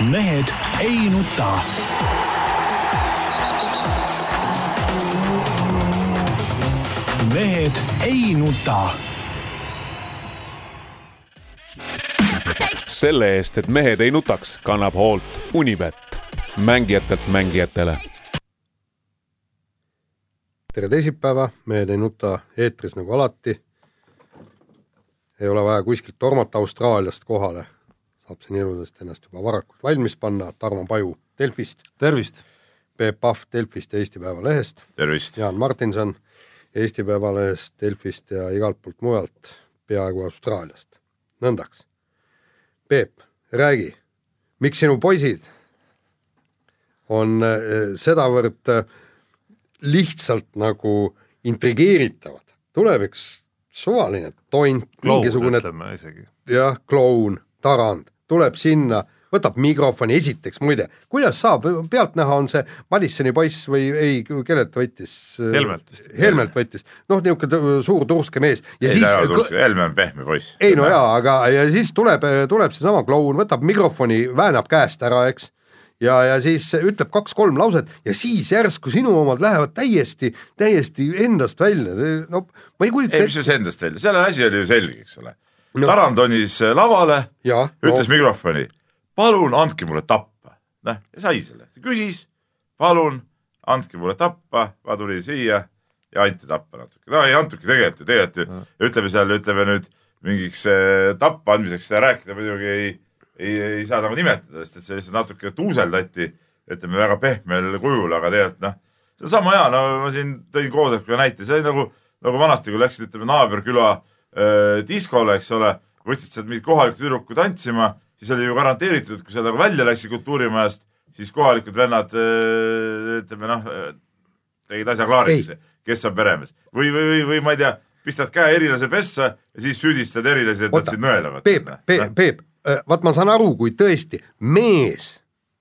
mehed ei nuta. mehed ei nuta. selle eest, et mehed ei nutaks, kannab hoolt Unibet, mängijatelt mängijatele. tere teisipäeva, Mehed ei nuta eetris nagu alati. ei ole vaja kuskilt tormata Austraaliast kohale, saab siin ilusasti ennast juba varakult valmis panna, Tarmo Paju Delfist, tervist! Peep Pahv Delfist ja Eesti Päevalehest, tervist! Jaan Martinson Eesti Päevalehest, Delfist ja igalt poolt mujalt, peaaegu Austraaliast. nõndaks. Peep, räägi, miks sinu poisid on äh, sedavõrd äh, lihtsalt nagu intrigeeritavad, tuleb üks suvaline tont, mingisugune jah, kloun, tarand, tuleb sinna, võtab mikrofoni, esiteks muide, kuidas saab, pealtnäha on see Madissoni poiss või ei, kellelt võttis? Helmelt vist. Helmelt võttis, noh, niisugune suur turske mees ja ei siis ta ole Helme on pehme poiss. ei no jaa, aga ja siis tuleb, tuleb seesama kloun, võtab mikrofoni, väänab käest ära, eks, ja, ja siis ütleb kaks-kolm lauset ja siis järsku sinu omad lähevad täiesti, täiesti endast välja, no ma ei kujuta ei, mis siis endast välja, selle asi oli ju selge, eks ole No. no. Tarand tonis lavale, ütles no. mikrofoni, palun andke mulle tappa. noh, ja sai selle, küsis, palun andke mulle tappa, ma tulin siia ja anti tappa natuke. no ei antudki tegelikult ju, tegelikult ju, ütleme seal, ütleme nüüd mingiks äh, tappa andmiseks seda rääkida muidugi ei, ei, ei saa nagu nimetada, sest et see lihtsalt natuke tuuseldati, ütleme väga pehmel kujul, aga tegelikult noh, see on sama hea, no ma siin tõin koosolekule näite, see oli nagu, nagu vanasti, kui läksid, ütleme naaberküla äh, diskole, eks ole, võtsid sealt mingid kohalikud tüdrukud tantsima, siis oli ju garanteeritud, et kui sa nagu välja läksid kultuurimajast, siis kohalikud vennad äh, ütleme noh, tegid asja klaariks, kes on peremees. või, või, või, või ma ei tea, pistad käe erilase pessa ja siis süüdistad erilasi, et nad Oota, sind nõelavad. Peep, Peep, Peep, vaat ma saan aru, kui tõesti mees,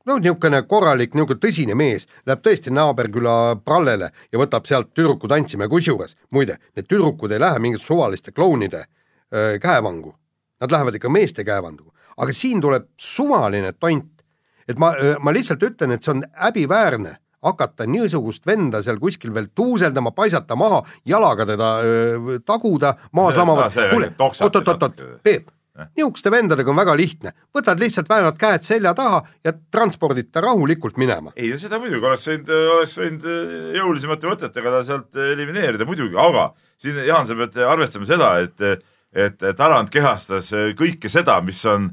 no niisugune korralik, niisugune tõsine mees läheb tõesti naaberküla prallele ja võtab sealt tüdruku tantsima ja kusjuures muide, need tüdrukud ei lähe mingite suvaliste klounide öö, käevangu, nad lähevad ikka meeste käevangu, aga siin tuleb suvaline tont, et ma, ma lihtsalt ütlen, et see on häbiväärne hakata niisugust venda seal kuskil veel tuuseldama, paisata maha, jalaga teda öö, taguda, maas see, kuule, oot-oot-oot-oot Peep, niisuguste vendadega on väga lihtne, võtad lihtsalt väänad käed selja taha ja transpordid ta rahulikult minema. ei no seda muidugi oleks võinud, oleks võinud äh, jõulisemate võtetega ta sealt elimineerida muidugi, aga siin Jaan, sa pead arvestama seda, et, et Tarand kehastas kõike seda, mis on,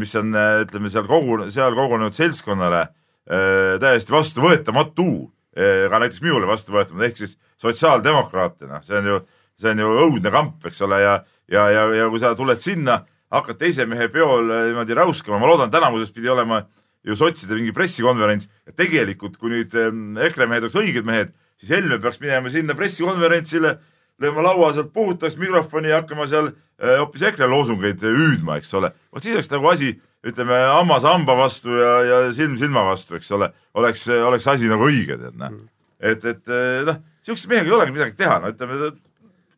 mis on, ütleme seal kogu, seal kogunenud seltskonnale äh, täiesti vastuvõetamatu, ka näiteks minule vastuvõetamatu, ehk siis sotsiaaldemokraatina, see on ju, see on ju õudne kamp, eks ole, ja, ja, ja, ja kui sa tuled sinna, hakkad teise mehe peol äh, niimoodi räuskama, ma loodan, täna muuseas pidi olema ju sotside mingi pressikonverents. Ja tegelikult, kui nüüd ähm, EKRE mehed oleks õiged mehed, siis Helme peaks minema sinna pressikonverentsile, lööma laua sealt puhtaks mikrofoni ja hakkama seal äh, hoopis EKRE loosungeid hüüdma, eks ole. vot siis oleks nagu asi, ütleme hammas hamba vastu ja, ja silm silma vastu, eks ole, oleks, oleks asi nagu õige, tead noh. et, et äh, noh, siukse mehega ei olegi midagi teha, no ütleme,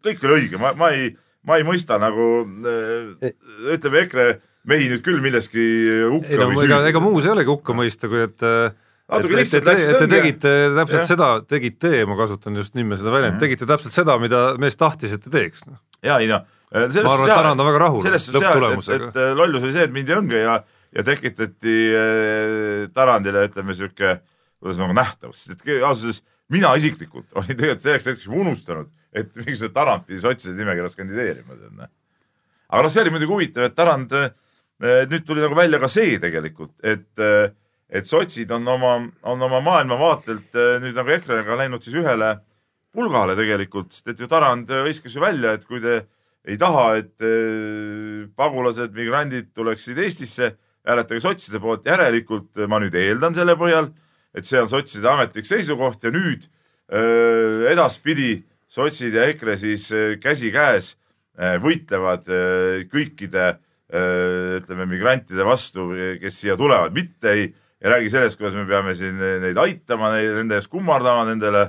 kõik oli õige, ma, ma ei, ma ei mõista nagu äh, ütleme EKRE mehi nüüd küll milleski hukka ei no või ega, süüdi. ega muus ei olegi hukka mõista, kui et et, Natuke lihtsalt et te tegite täpselt Jah. seda, tegite, ma kasutan just nime seda väljendit, tegite täpselt seda, mida mees tahtis, et te teeks. ja ei noh, Ma arvan, et Tarand on väga rahul jah, et, lõpptulemusega. et lollus oli see, et mindi õnge ja, ja tekitati äh, Tarandile ütleme sihuke, kuidas nagu nähtavus, sest et ausalt öeldes mina isiklikult olin tegelikult selleks hetkeks unustanud, et mingisugune Tarand pidi sotside nimekirjas kandideerima, tead noh. aga noh, see oli muidugi huvitav, et Tarand, nüüd tuli nagu välja ka see tegelikult, et, et sotsid on oma, on oma maailmavaatelt eh, nüüd nagu EKRE-ga läinud siis ühele pulgale tegelikult, sest et ju Tarand viskas ju välja, et kui te ei taha, et eh, pagulased, migrandid tuleksid Eestisse, hääletage sotside poolt, järelikult ma nüüd eeldan selle põhjal, et see on sotside ametlik seisukoht ja nüüd öö, edaspidi sotsid ja EKRE siis öö, käsikäes öö, võitlevad öö, kõikide ütleme migrantide vastu, kes siia tulevad, mitte ei, ei räägi sellest, kuidas me peame siin neid aitama, nende eest kummardama, nendele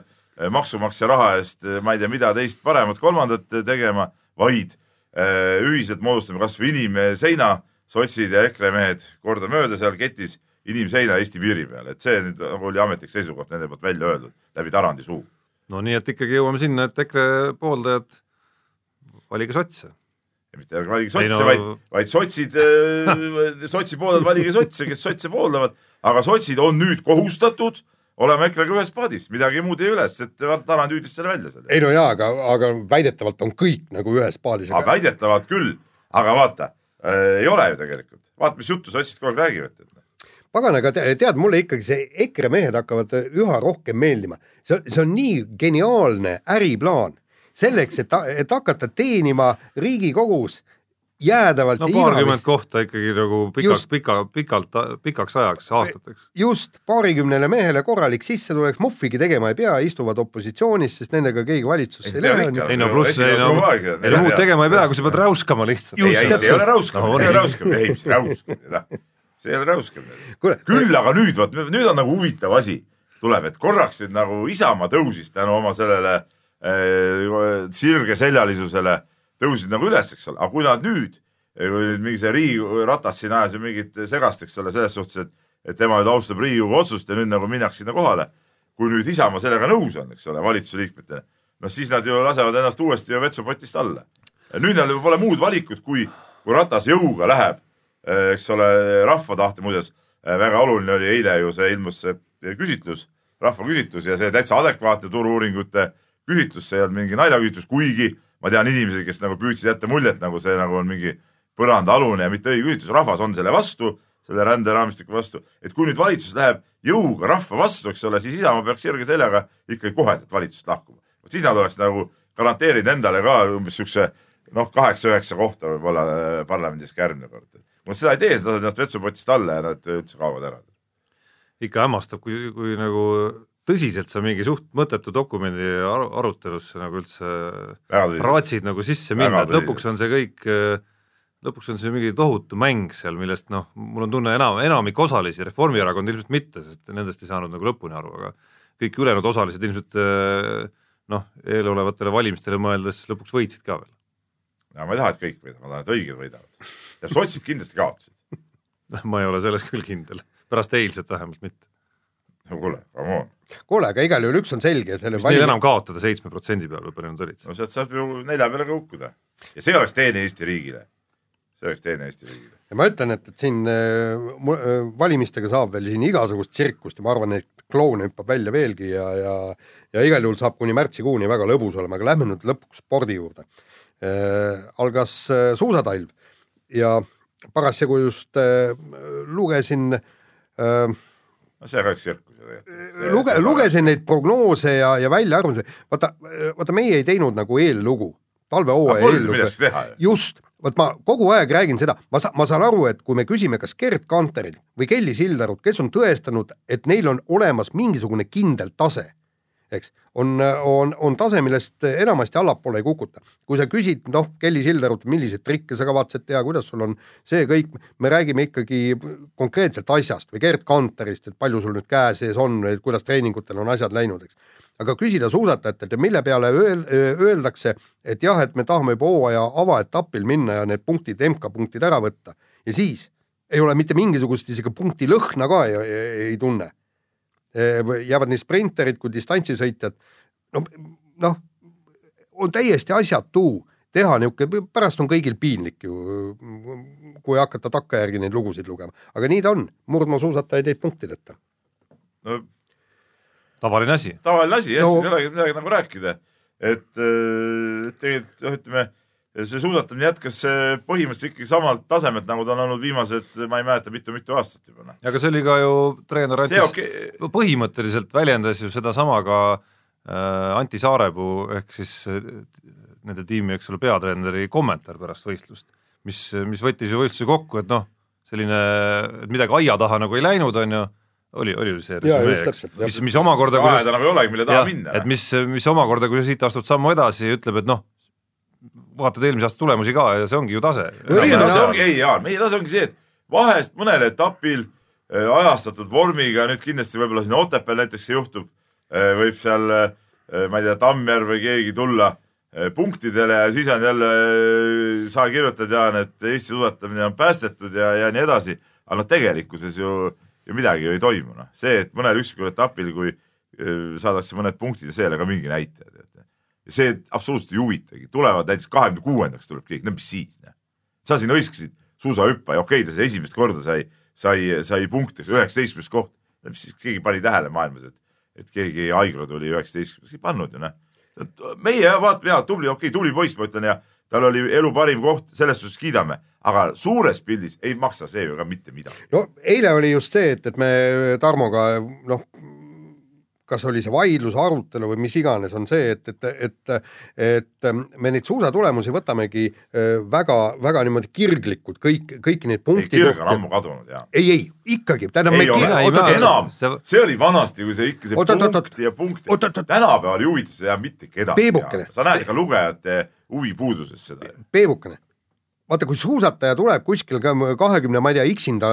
maksumaksja raha eest, ma ei tea, mida teist paremat, kolmandat tegema, vaid ühiselt moodustame kasvõi inimseina sotsid ja EKRE mehed kordamööda seal ketis inimseina Eesti piiri peal, et see nüüd oli ametlik seisukoht nende poolt välja öeldud läbi Tarandi suu. No nii, et ikkagi jõuame sinna, et EKRE pooldajad, valige sotse. mitte ärge valige Ei sotse no- vaid, vaid sotsid, sotsi pooldajad valige sotse, kes sotse pooldavad, aga sotsid on nüüd kohustatud olema EKRE-ga ühes paadis, midagi muud ei üles, et Tarand hüüdis selle välja ei no jaa, aga, aga väidetavalt on kõik nagu ühes paadis. aga väidetavalt küll, aga vaata äh,, ei ole ju tegelikult, vaata, mis juttu sotsid kogu aeg räägivad. pagan, aga te- tead, mulle ikkagi see EKRE mehed hakkavad üha rohkem meeldima. see on, see on nii geniaalne äriplaan selleks, et, et hakata teenima Riigikogus jäädavalt no paarkümmend kohta ikkagi nagu pikalt Just., pika, pikalt, pikaks ajaks, aastateks. just paarikümnele mehele korralik sissetulek, muhvigi tegema ei pea, istuvad opositsioonis, sest nendega keegi valitsusse ei lähe. ei no pluss, ei no, ei no muud tegema ei pea, kui sa pead räuskama lihtsalt. ei, ei, ei ole räuskamine ei ole räuskamine, ei, mis räuskamine, noh. See ei ole räuskamine. Küll aga nüüd, vot nüüd on nagu huvitav asi tuleb, et korraks nüüd nagu Isamaa tõusis tänu oma sellele äh, sirgeseljalisusele, tõusid nagu üles, eks ole, aga kui nad nüüd, kui nüüd mingi see Riigikogu Ratas siin ajas ju mingit segast, eks ole, selles suhtes, et et tema nüüd austab Riigikogu otsust ja nüüd nagu minnakse sinna kohale. kui nüüd Isamaa sellega nõus on, eks ole, valitsuse liikmetena, noh siis nad ju lasevad ennast uuesti ju vetsupotist alla. nüüd neil pole muud valikut, kui, kui Ratas jõuga läheb, eks ole, rahva tahte, muuseas äh, väga oluline oli eile ju see ilmus see küsitlus, rahvaküsitlus ja see täitsa adekvaatne turu-uuringute küsitlus, see ei olnud mingi naljaküsitlus, kuigi ma tean inimesi, kes nagu püüdsid jätta muljet, nagu see nagu on mingi põrandaalune ja mitte õige küsitlus, rahvas on selle vastu, selle ränderaamistiku vastu, et kui nüüd valitsus läheb jõuga rahva vastu, eks ole, siis Isamaa peaks sirge seljaga ikkagi koheselt valitsusest lahkuma. siis nad oleks nagu garanteerinud endale ka umbes siukse noh, kaheksa-üheksa kohta võib-olla äh, parlamendis ka järgmine kord. Kui nad seda ei tee, siis lased ennast vetsupotist alla ja nad üldse kaovad ära. ikka hämmastab, kui, kui nagu tõsiselt sa mingi suht mõttetu dokumendi aru, arutelusse nagu üldse raatsid nagu sisse minna, et lõpuks on see kõik, lõpuks on see mingi tohutu mäng seal, millest noh, mul on tunne enam, enamik osalisi, Reformierakond ilmselt mitte, sest nendest ei saanud nagu lõpuni aru, aga kõik ülejäänud osalised ilmselt eh, noh, eelolevatele valimistele mõeldes lõpuks võitsid ka veel. ja ma ei taha, et kõik võidavad, ma tahan, et õiged võidavad. Ja sotsid kindlasti kaotasid. ma ei ole selles küll kindel, pärast eilset vähemalt mitte. no kuule, come on. kuule, aga igal juhul üks on selge, mis neil enam kaotada seitsme protsendi peal või palju nad olid no sealt saab ju nelja peale ka hukkuda. ja see oleks teene Eesti riigile. see oleks teene Eesti riigile. ja ma ütlen, et, et siin äh, äh, valimistega saab veel siin igasugust tsirkust ja ma arvan, et kloune hüppab välja veelgi ja, ja ja igal juhul saab kuni märtsikuuni väga lõbus olema, aga lähme nüüd lõpuks spordi juurde äh,. algas äh, suusatalv ja parasjagu just äh, lugesin äh, no see üks tsirkus ju tegelikult. luge-, lugesin neid prognoose ja, ja väljaarvamusi, vaata, vaata meie ei teinud nagu eellugu, talvehooaja eellugu. just, vot ma kogu aeg räägin seda, ma saan, ma saan aru, et kui me küsime, kas Gerd Kanterilt või Kelly Sildarult, kes on tõestanud, et neil on olemas mingisugune kindel tase, eks, on, on, on tase, millest enamasti allapoole ei kukuta. kui sa küsid, noh, Kelly Sildarult, milliseid trikke sa kavatsed teha, kuidas sul on see kõik, me räägime ikkagi konkreetselt asjast või Gerd Kanterist, et palju sul nüüd käe sees on, kuidas treeningutel on asjad läinud, eks aga küsida suusatajatelt ja mille peale öel, öeldakse, et jah, et me tahame juba hooaja avaetapil minna ja need punktid, MK-punktid ära võtta ja siis ei ole mitte mingisugust isegi punkti lõhna ka ei, ei, ei tunne. Jäävad nii sprinterid kui distantsisõitjad. no noh, on täiesti asjatu teha niisugune, pärast on kõigil piinlik ju, kui hakata takkajärgi neid lugusid lugema, aga nii ta on, murdmaasuusatajaid jäid punktideta. no tavaline asi. tavaline asi, jah No- siin ei olegi midagi nagu rääkida. et äh, tegelikult noh, ütleme see suusatamine jätkas äh, põhimõtteliselt ikkagi samalt tasemelt, nagu ta on olnud viimased, ma ei mäleta mitu,, mitu-mitu aastat juba noh. aga see oli ka ju, treener Antis okay., põhimõtteliselt väljendas ju sedasama ka äh, Anti Saarepuu ehk siis äh, nende tiimi, eks ole, peatreeneri kommentaar pärast võistlust, mis, mis võttis ju võistluse kokku, et noh, selline, et midagi aia taha nagu ei läinud, on ju, oli, oli ju see resümee, eks mis, mis omakorda aeda nagu ei olegi, mille taha jah, minna. et mis, mis omakorda, kui sa siit astud sammu edasi, ütleb, et noh, vaatad eelmise aasta tulemusi ka ja see ongi ju tase. Meie tase ongi, ei Jaan, meie tase ongi see, et vahest mõnel etapil äh, ajastatud vormiga, nüüd kindlasti võib-olla siin Otepääl näiteks see juhtub, võib seal, ma ei tea, Tammjärv või keegi tulla punktidele ja siis on jälle, sa kirjutad, Jaan, et Eesti suusatamine on päästetud ja, ja nii edasi. aga noh, tegelikkuses ju, ju midagi ju ei toimu, noh. see, et mõnel üksikul etapil, kui saadakse mõned punktid ja see ei ole ka mingi näitaja, see absoluutselt ei huvitagi, tulevad näiteks kahekümne kuuendaks tuleb keegi, no mis siis, noh. sa siin hõiskasid suusahüppaja, okei okay,, ta sai esimest korda sai, sai, sai punkti, üheksateistkümnes koht. mis siis keegi pani tähele maailmas, et, et keegi Aigro tuli üheksateistkümnes, ei pannud ju noh. meie vaatame ja tubli, okei okay,, tubli poiss, ma ütlen ja tal oli elu parim koht, selles suhtes kiidame, aga suures pildis ei maksa see ju ka mitte midagi. no eile oli just see, et, et me Tarmoga noh, kas oli see vaidlus, arutelu või mis iganes, on see, et, et, et, et me neid suusatulemusi võtamegi väga-väga niimoodi kirglikult kõik, kõiki neid ei, punkte. kirg on ammu kadunud ja. ei, ei ikkagi, tähendab. ei ole, ei, enam see-, oli vanasti, kui see ikka see Oot, oot, oot, punkt ja punkt Oot, oot,, oot. tänapäeval ei huvita seda mitte kedagi. Sa näed ka lugejate huvipuudusest seda. Peebukene, vaata, kui suusataja tuleb kuskil ka kahekümne, ma ei tea, X-inda,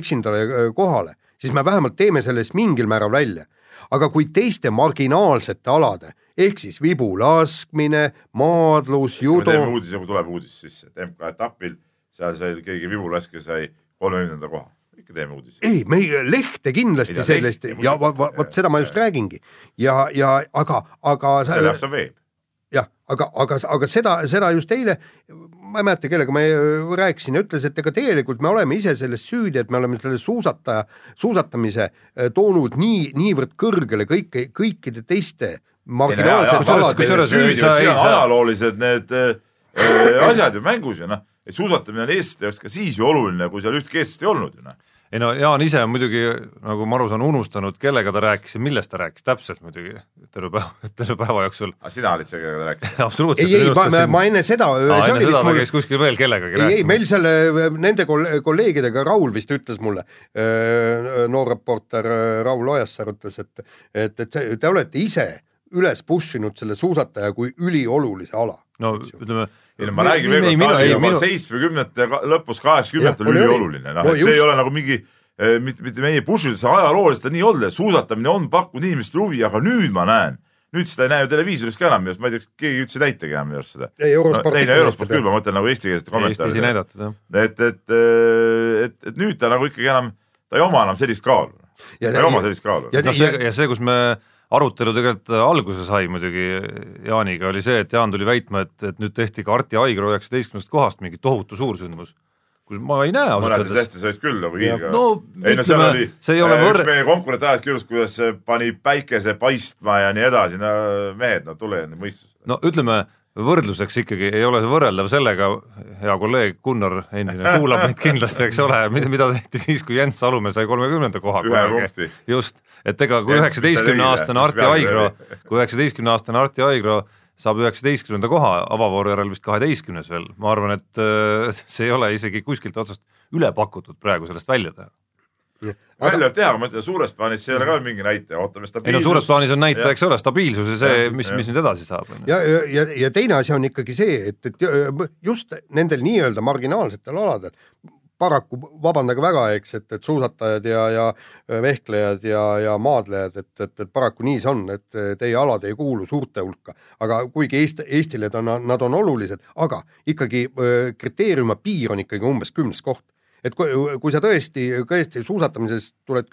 X-indale äh, kohale, siis me vähemalt teeme sellest mingil määral välja. Aga kui teiste marginaalsete alade ehk siis vibulaskmine, maadlus, me judo teeme, uudise, kui tuleb uudis sisse, et MK etapil seal sai keegi vibulaske sai kolmekümnenda koha, ikka teeme uudise. ei, me ei- lehte kindlasti Ei sellest lehti, ja vot seda ma just räägingi ja, ja aga, aga selle jaoks on veeb. jah, aga, aga, aga seda, seda just eile, ma ei mäleta, kellega ma äh, rääkisin ja ütles, et ega tegelikult me oleme ise selles süüdi, et me oleme selle suusataja, suusatamise äh, toonud nii, niivõrd kõrgele kõike, kõikide teiste marginaalsete alade kusjuures- ajaloolised need äh, asjad ju mängus ju noh, et suusatamine on eestlaste jaoks ka siis ju oluline, kui seal ühtki eestlast ei olnud ju noh. Ei no Jaan ise on muidugi, nagu ma aru saan, unustanud, kellega ta rääkis ja millest ta rääkis täpselt muidugi terve päeva, terve päeva jooksul. aga sina olid see, kellega ta rääkis. absoluutselt. ei, ei, ma, ma, ma enne seda, enne seda ta mul käis kuskil veel kellegagi ei, ei meil seal äh, nende kol- kolleegidega, Raul vist ütles mulle, noor reporter äh, Raul Ojasaar ütles, et, et, et see- te olete ise üles push inud selle suusataja kui üliolulise ala. no ütleme. Ei no ma räägin veel kord, ta oli juba seitsmekümnendate lõpus, kaheksakümnendatel oli, ülioluline, noh No et see ei ole nagu mingi eh, mitte, mitte meie see ajalooliselt on nii olnud, et suusatamine on pakkunud inimestele huvi, aga nüüd ma näen, nüüd seda ei näe ju televiisoris ka enam minu arust, ma ei tea, kas keegi üldse ei näitagi enam minu arust seda. Ei, Eurosport no küll, ma mõtlen nagu eestikeelsete Eestis ei kommentaaride. näidatud jah. et, et, et, et nüüd ta nagu ikkagi enam, ta ei oma enam sellist kaalu. Ja- ta ei oma sellist kaalu. ja- see ja see, kus me arutelu tegelikult alguse sai muidugi Jaaniga, oli see, et Jaan tuli väitma, et, et nüüd tehti ka Arti Aigro üheksateistkümnest kohast mingi tohutu suursündmus, kus ma ei näe ausalt mõnedes öeldes. lehtedes olid küll nagu hiilga. no ei no seal oli, see ei ole üks võrre- meie konkurent ajas kirjutas, kuidas pani päikese paistma ja nii edasi, no mehed, no tule nüüd mõistusele. no ütleme, võrdluseks ikkagi ei ole see võrreldav sellega, hea kolleeg Gunnar endine kuulab meid kindlasti, eks ole, mida, tehti siis, kui Jens Salumäe sai kolmekümnenda koha. Ühe punkti. just, et ega kui üheksateistkümne aastane Arti Aigro kui üheksateistkümne aastane Arti Aigro saab üheksateistkümnenda koha, avavooru järel vist kaheteistkümnes veel, ma arvan, et äh, see ei ole isegi kuskilt otsast üle pakutud praegu sellest välja teha. välja võib teha, aga ma ütlen, suures plaanis see ei ole ka mingi näitaja, ootame ei stabiilsust. no suures plaanis on näitaja, eks ole, stabiilsus ja see mis, mis nüüd edasi saab. ja, ja, ja, ja teine asi on ikkagi see, et, et just nendel nii-öelda marginaalsetel aladel paraku vabandage väga, eks, et, et suusatajad ja, ja vehklejad ja, ja maadlejad, et, et, et paraku nii see on, et teie alad ei kuulu suurte hulka, aga kuigi Eesti, Eestile ta nad on olulised, aga ikkagi öö, kriteeriumi piir on ikkagi umbes kümnes koht. Et kui, kui sa tõesti, tõesti suusatamises tuled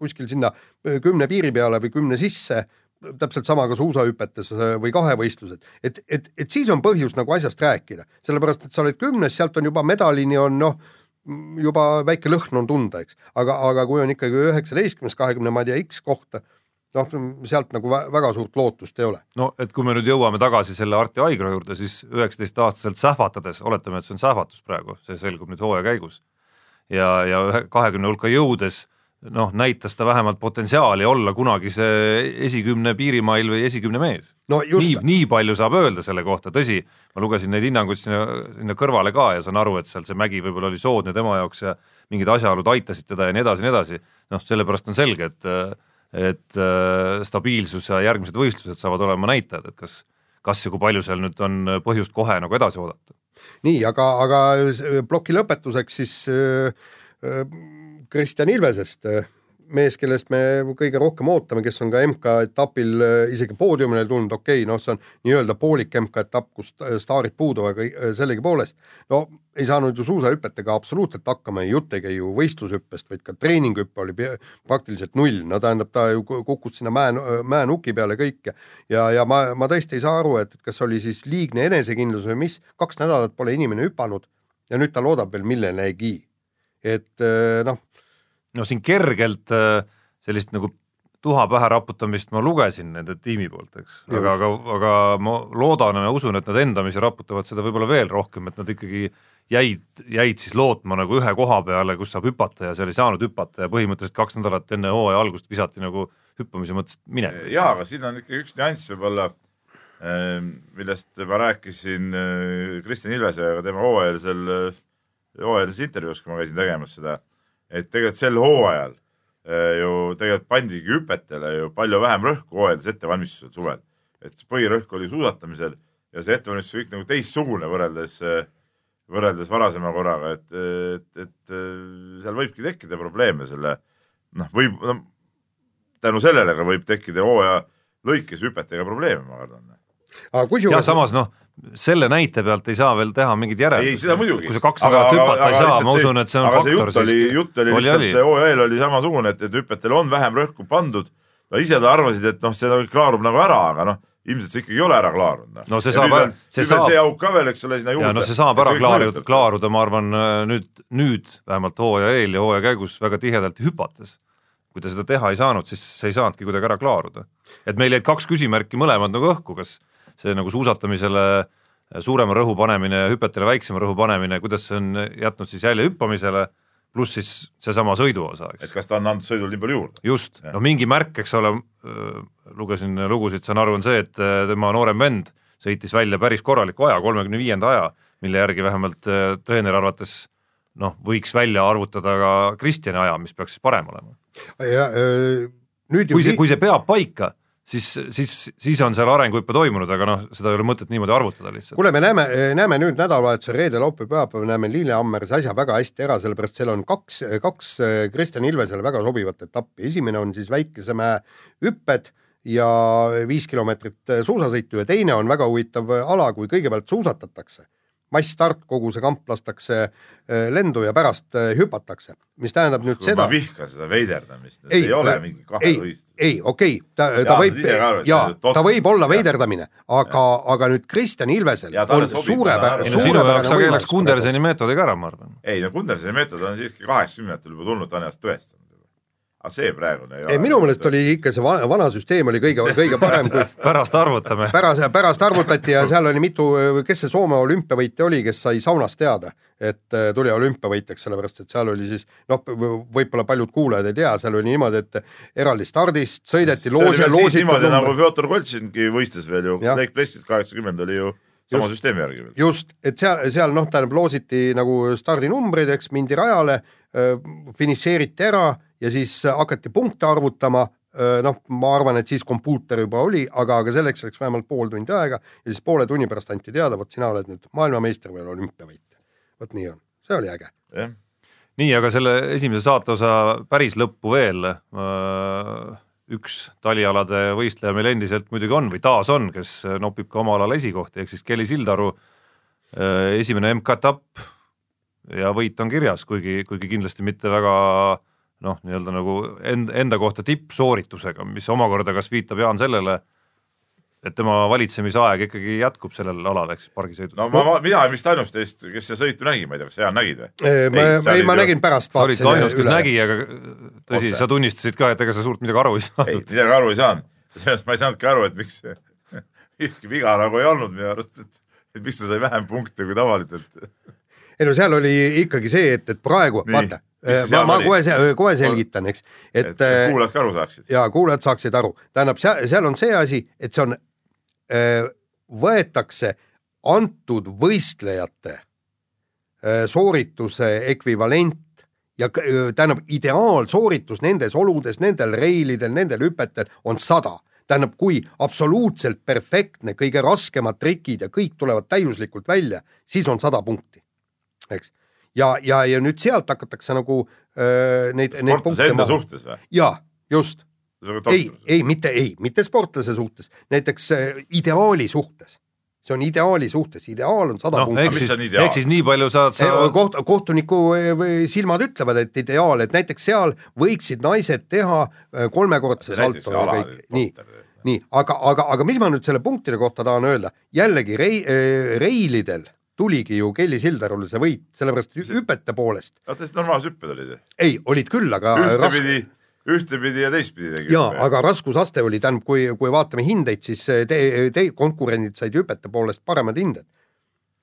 kuskil sinna kümne piiri peale või kümne sisse, täpselt sama ka suusahüpetes või kahevõistlused, et, et, et siis on põhjust nagu asjast rääkida, sellepärast et sa oled kümnes, sealt on juba medalini on noh, juba väike lõhn on tunda, eks, aga, aga kui on ikkagi üheksateistkümnes, kahekümne, ma ei tea, X kohta, noh, sealt nagu vä väga suurt lootust ei ole. no et kui me nüüd jõuame tagasi selle Arti Aigro juurde, siis üheksateistaastaselt sähvatades, oletame, et see on sähvatus praegu, see selgub nüüd hooaja käigus. ja, ja kahekümne hulka jõudes noh, näitas ta vähemalt potentsiaali olla kunagi see esikümne piirimail või esikümne mees. no nii nii palju saab öelda selle kohta, tõsi, ma lugesin neid hinnanguid sinna, sinna kõrvale ka ja saan aru, et seal see mägi võib-olla oli soodne tema jaoks ja mingid asjaolud aitasid teda ja nii edasi ja nii edasi, noh, sellepärast on selge, et et äh, stabiilsus ja järgmised võistlused saavad olema näitajad, et kas kas ja kui palju seal nüüd on põhjust kohe nagu edasi oodata. nii, aga, aga s- ploki lõpetuseks siis äh, äh, Kristjan Ilvesest äh, mees, kellest me kõige rohkem ootame, kes on ka MK-etapil äh, isegi poodiumile tulnud, okei okay,, noh, see on nii-öelda poolik MK-etapp, kus äh, staarid puuduvad, aga sellegipoolest. No ei saanud ju suusahüpetega absoluutselt hakkama ja jutt ei käi ju võistlushüppest, vaid ka treeninghüpe oli praktiliselt null, no tähendab, ta ju kukkus sinna mäe, mäenuki peale kõik ja ja, ma, ma tõesti ei saa aru, et kas oli siis liigne enesekindlus või mis, kaks nädalat pole inimene hüpanud ja nüüd ta loodab veel millelegi. et noh, no siin kergelt äh, sellist nagu tuha pähe raputamist ma lugesin nende tiimi poolt, eks, aga, aga, aga ma loodan ja usun, et nad endamisi raputavad seda võib-olla veel rohkem, et nad ikkagi jäid, jäid siis lootma nagu ühe koha peale, kus saab hüpata ja seal ei saanud hüpata ja põhimõtteliselt kaks nädalat enne hooaja algust visati nagu hüppamise mõttes minema. jaa, aga siin on ikka üks nüanss võib-olla, millest ma rääkisin äh, Kristjan Ilvesega tema hooajalisel, hooajalises intervjuus, kui ma käisin tegemas seda et tegelikult sel hooajal äh, ju tegelikult pandigi hüpetele ju palju vähem rõhku hooajalises ettevalmistusel suvel. et põhirõhk oli suusatamisel ja see ettevalmistus kõik nagu teistsugune võrreldes, äh, võrreldes varasema korraga, et, et, et äh, seal võibki tekkida probleeme selle noh, võib no, tänu sellele ka võib tekkida hooaja lõikes hüpetega probleeme, ma kardan. aga kusjuures. ja samas noh selle näite pealt ei saa veel teha mingeid järeldusi. ei, seda muidugi. kui sa kaks nädalat hüpata ei saa, ma usun, et see on faktor. jutt oli, jutt oli lihtsalt, OEL oli samasugune, et, et hüpetel on vähem rõhku pandud. no ise ta arvasid, et noh, see klaarub nagu ära, aga noh, ilmselt see ikkagi ei ole ära klaarunud. noh. no see saab, see saab. see auk ka veel, eks ole, sinna juurde. no see saab ära klaaruda, klaaruda, ma arvan nüüd, nüüd vähemalt hooaja eel ja hooaja käigus väga tihedalt hüpates. kui ta seda teha ei saanud, siis see ei saanudki kuidagi ära klaaruda. et meil jäid kaks küsimärki mõlemad nagu õhku, kas see nagu suusatamisele suurema rõhu panemine ja hüpetele väiksema rõhu panemine, kuidas see on jätnud siis jälje hüppamisele, pluss siis seesama sõiduosa, eks. et kas ta on andnud sõidul nii palju juurde? just, no mingi märk, eks ole, lugesin lugusid, saan aru, on see, et tema noorem vend sõitis välja päris korraliku aja, kolmekümne viienda aja, mille järgi vähemalt treeneri arvates noh, võiks välja arvutada ka Kristjani aja, mis peaks siis parem olema. nüüd kui see, kui see peab paika siis, siis, siis on seal arenguhüpe toimunud, aga noh, seda ei ole mõtet niimoodi arvutada lihtsalt. kuule, me näeme, näeme nüüd nädalavahetusel reede, laupäev, pühapäev näeme Lillehammeris asja väga hästi ära, sellepärast seal on kaks, kaks Kristjan Ilvesele väga sobivat etappi, esimene on siis Väikesemäe hüpped ja viis kilomeetrit suusasõitu ja teine on väga huvitav ala, kui kõigepealt suusatatakse massstart, kogu see kamp lastakse äh, lendu ja pärast äh, hüpatakse, mis tähendab nüüd Kui seda. ma vihkan seda veiderdamist, ei, ei ole mingi kahevõistlus. ei, okei okay,, ta, ta võib, jaa, ta võib olla veiderdamine, aga, aga nüüd Kristjan Ilvesel Ja on suurepärane, aga läks Kunderseni meetodiga ära, ma arvan. ei no Kunderseni meetod on siiski kaheksakümnendatel juba tulnud, ta on ennast tõestanud aga see praegune ei ole. minu meelest oli ikka see vana, vana süsteem oli kõige, kõige parem kui pärast arvutame. pärast, pärast arvutati ja seal oli mitu, kes see Soome olümpiavõitja oli, kes sai saunas teada, et äh, tuli olümpiavõitjaks, sellepärast et seal oli siis noh, võib-olla paljud kuulajad ei tea, seal oli niimoodi, et eraldi stardist sõideti loosi, loositud niimoodi nagu Fjodor Koltšingi võistles veel ju, Lake Placid kaheksakümmend oli ju sama just, süsteemi järgi veel. just, et seal, seal noh, tähendab loositi nagu stardinumbreid, eks, mindi rajale, finišeeriti ära ja siis hakati punkte arvutama, noh, ma arvan, et siis kompuuter juba oli, aga, aga selleks läks vähemalt pool tundi aega ja siis poole tunni pärast anti teada, vot sina oled nüüd maailmameister või olümpiavõitja. vot nii on, see oli äge. nii, aga selle esimese saateosa päris lõppu veel. Üks talialade võistleja meil endiselt muidugi on või taas on, kes nopib ka oma alal esikohti, ehk siis Kelly Sildaru. Esimene MK-etapp ja võit on kirjas, kuigi, kuigi kindlasti mitte väga noh, nii-öelda nagu enda, enda kohta tippsooritusega, mis omakorda kas viitab Jaan sellele, et tema valitsemisaeg ikkagi jätkub sellel alal, ehk siis pargisõidul. no ma, ma, mina vist ainus teist, kes seda sõitu nägi, ma ei tea, kas Jaan nägid või? ma, ei, ei, ma nägin pärast. sa olid ka ainus, kes nägi, aga tõsi, sa tunnistasid ka, et ega sa suurt midagi aru ei saanud. ei, midagi aru ei saanud. sellest ma ei saanudki aru, et miks ükski viga nagu ei olnud minu arust, et, et miks ta sai vähem punkte kui tavaliselt. ei no seal oli ikkagi see, et, et praegu, vaata ma, ma kohe, kohe selgitan, eks, et, et kuulajad ka aru saaksid. ja kuulajad saaksid aru, tähendab, seal, seal on see asi, et see on, võetakse antud võistlejate soorituse ekvivalent ja tähendab, ideaalsooritus nendes oludes, nendel reilidel, nendel hüpetel on sada. Tähendab, kui absoluutselt perfektne, kõige raskemad trikid ja kõik tulevad täiuslikult välja, siis on sada punkti, eks ja, ja, ja nüüd sealt hakatakse nagu öö, neid, neid sportlase enda suhtes või? jaa, just, ei, ei mitte, ei, mitte sportlase suhtes, näiteks äh, ideaali suhtes. see on ideaali suhtes, ideaal on sada noh, punkti. ehk siis nii palju saad sa koht, kohtuniku või silmad ütlevad, et ideaal, et näiteks seal võiksid naised teha eh, kolmekordse salto ja kõik, nii, nii, aga, aga, aga mis ma nüüd selle punktide kohta tahan öelda, jällegi rei-, reilidel tuligi ju Kelly Sildarule see võit, sellepärast hü- hüpete poolest, oota, siis normaalsed hüpped olid ju? ei, olid küll, aga ühtepidi, ühtepidi ja teistpidi tegi. jaa, aga raskusaste oli, tähendab, kui, kui vaatame hindeid, siis te, te konkurendid said hüpete poolest paremad hinded.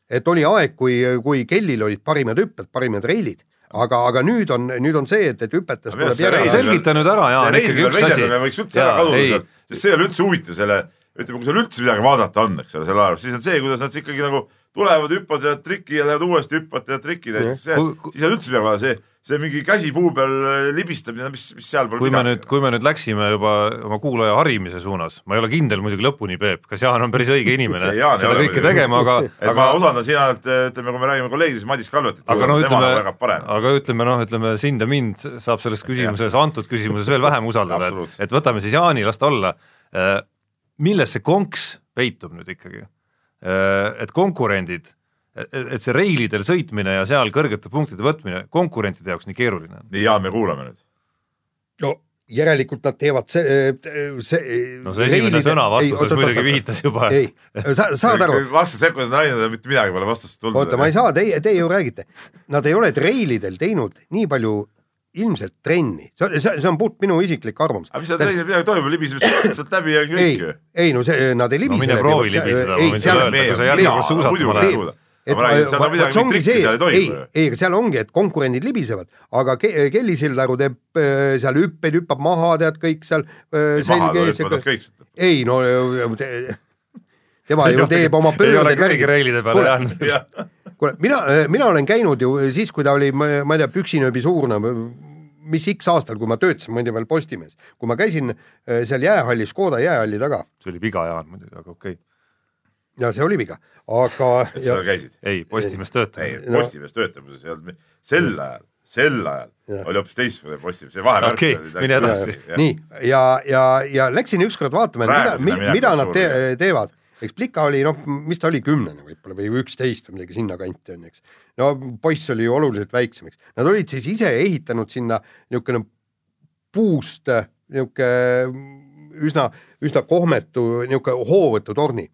et oli aeg, kui, kui Kellil olid parimad hüpped, parimad reilid, aga, aga nüüd on, nüüd on see, et, et hüpetes tuleb järele reil- selgita nüüd ära, Jaan, see ikkagi üks asi. võiks üldse ära kaduda sest see ei ole üldse huvitav selle, ütleme, kui seal üldse midagi vaadata on, eks ole, selle ajal, siis on see, kuidas nad ikkagi nagu tulevad, hüppavad, teevad triki ja lähevad uuesti, hüppavad, teevad triki näiteks, see siis ei ole üldse midagi vaja, see, see mingi käsi puu peal äh, libistamine, mis, mis seal pole kui me nüüd, kui me nüüd läksime juba oma kuulaja harimise suunas, ma ei ole kindel muidugi lõpuni, Peep, kas Jaan on päris õige inimene Ei, Jaan seda kõike muidugi. tegema, aga, aga ma usaldan sina, et ütleme, kui me räägime kolleegidest, Madis Kalvetit, aga no tema on väga ütleme parem., aga ütleme noh, ütleme sind ja mind saab selles küsimuses, antud küsimuses veel vähem usaldada, et, et võtame siis Jaani, las ta olla. milles see konks peitub nüüd ikkagi? Et konkurendid, et see reilidel sõitmine ja seal kõrgete punktide võtmine konkurentide jaoks nii keeruline on. Jaan, me kuulame nüüd. no järelikult nad teevad see, see no see esimene sõna vastuses muidugi viitas juba, ei, sa saad aru, kakskümmend sekundit on ja mitte midagi pole vastust tulnud. oota, ma ei saa, teie, teie ju räägite, nad ei ole treilidel teinud nii palju ilmselt trenni, see on, see on puht minu isiklik arvamus. aga mis seal treenil midagi toimub, libiseme sealt läbi ja kõik ei ju., ei no see, nad ei no libise mine proovi libiseda, ei, seal sa meie- muidugi et on vot see ongi see, ei ei aga seal ongi, et konkurendid libisevad, aga Ke- Kelly Sildaru teeb äh, seal hüppeid, hüppab maha, tead kõik seal äh, ei no te, tema ju teeb oma ei ole keegi reilide peale Kuule, jäänud. kuule, mina, mina olen käinud ju siis, kui ta oli, ma ei tea, püksinööbi suurune, mis X aastal, kui ma töötasin, ma olin veel Postimehes, kui ma käisin äh, seal jäähallis, Škoda jäähalli taga see oli viga, Jaan muidugi, aga okei okay.. ja see oli viga, aga et sa seal käisid? ei, Postimees ei töötab., No- Postimees töötab, sel sel ajal, sel ajal Jah. oli hoopis teistmoodi Postimees, see vahepeal. Okei, mine edasi. nii, ja, ja, ja läksin ükskord vaatama, et mida mida minekut nad te teevad. Eks Plika oli noh, mis ta oli, kümnene võib-olla või üksteist või midagi sinnakanti on, eks. no poiss oli ju oluliselt väiksem, eks. Nad olid siis ise ehitanud sinna niisugune puust niisugune üsna, üsna kohmetu niisugune hoovõtutorni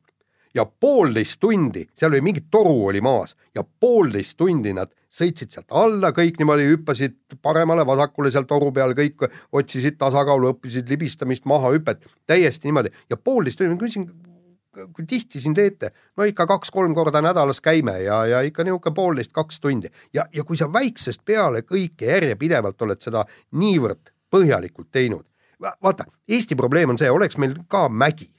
ja poolteist tundi, seal oli mingi toru oli maas ja poolteist tundi nad sõitsid sealt alla kõik niimoodi, hüppasid paremale-vasakule seal toru peal, kõik otsisid tasakaalu, õppisid libistamist, mahahüpet, täiesti niimoodi ja poolteist tundi, ma küsin, kui tihti siin teete? no ikka kaks-kolm korda nädalas käime ja, ja ikka niisugune poolteist, kaks tundi ja, ja kui sa väiksest peale kõike järjepidevalt oled seda niivõrd põhjalikult teinud, vaata, Eesti probleem on see, oleks meil ka mägi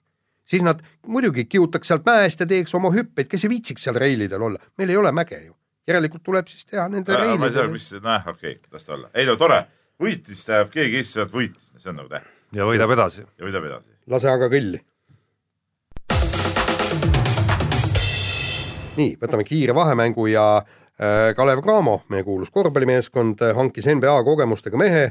siis nad muidugi kihutaks sealt mäest ja teeks oma hüppeid, kes ei viitsiks seal reilidel olla, meil ei ole mäge ju. järelikult tuleb siis teha nende ma ei tea, reilidel. mis, noh, okei okay,, las ta olla. ei no tore, võitis tähendab, keegi Eestis võitis, see on nagu tähtis ja võidab edasi. ja võidab edasi. lase aga kõlli. nii, võtame kiire vahemängu ja äh, Kalev Cramo, meie kuulus korvpallimeeskond, hankis NBA kogemustega mehe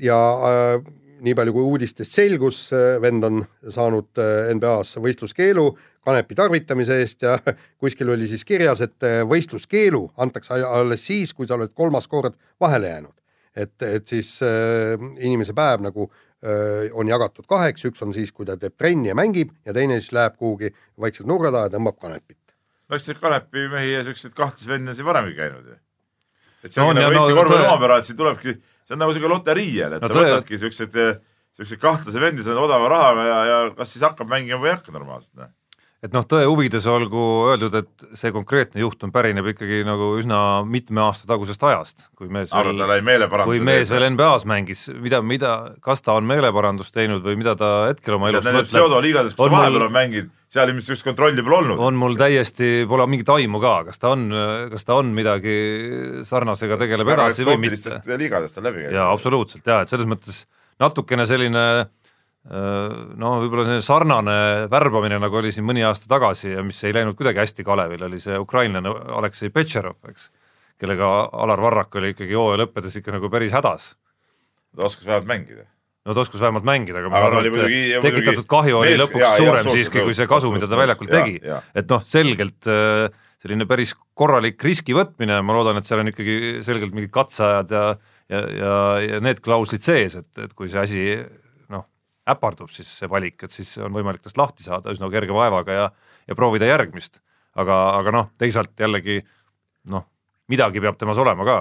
ja äh, nii palju kui uudistest selgus, vend on saanud äh, NBA-s võistluskeelu kanepi tarvitamise eest ja kuskil oli siis kirjas, et äh, võistluskeelu antakse alles siis, kui sa oled kolmas kord vahele jäänud. et, et siis äh, inimese päev nagu äh, on jagatud kaheks, üks on siis, kui ta teeb trenni ja mängib ja teine siis läheb kuhugi vaikselt nurga taha ja tõmbab kanepit. No eks neid Kanepi mehi ja siukseid kahtlasi vendi on siin varemgi käinud ju. et see No on ja nagu no Eesti korvpalli tõe- omapära, et siin tulebki, see on nagu siuke loterii jälle, et No sa tõe- võtadki siukseid, siukseid kahtlasi vendi, saad odava rahaga ja, ja kas siis hakkab mängima või ei hakka normaalselt, noh. et noh, tõe huvides olgu öeldud, et see konkreetne juhtum pärineb ikkagi nagu üsna mitme aasta tagusest ajast, kui mees arvad, ta veel, kui mees veel NBA-s mängis, mida, mida, kas ta on meeleparandust teinud või mida ta hetkel oma elus Nendes pseudoliigades, kus vahepeal on mänginud, seal ilmselt siukest kontrolli pole olnud. on mul täiesti, pole mingit aimu ka, kas ta on, kas ta on midagi sarnasega, tegeleb edasi või mitte. liigadest on läbi käinud. jaa, absoluutselt jaa, et selles mõttes natukene selline no võib-olla selline sarnane värbamine, nagu oli siin mõni aasta tagasi ja mis ei läinud kuidagi hästi Kalevil, oli see ukrainlane Aleksei Petšerov, eks, kellega Alar Varrak oli ikkagi hooaja lõppedes ikka nagu päris hädas. ta oskas vähemalt mängida no ta oskas vähemalt mängida, aga ma arvan, et muidugi- tekitatud kahju oli mees- lõpuks jaa, jaa, suurem absoluutselt siiski, kui see kasu, mida ta väljakul tegi jaa, jaa.. et noh, selgelt äh, selline päris korralik riski võtmine, ma loodan, et seal on ikkagi selgelt mingid katseajad ja ja, ja, ja need klauslid sees, et, et kui see asi noh, äpardub, siis see valik, et siis on võimalik tast lahti saada üsna kerge vaevaga ja ja proovida järgmist. aga, aga noh, teisalt jällegi noh, midagi peab temas olema ka.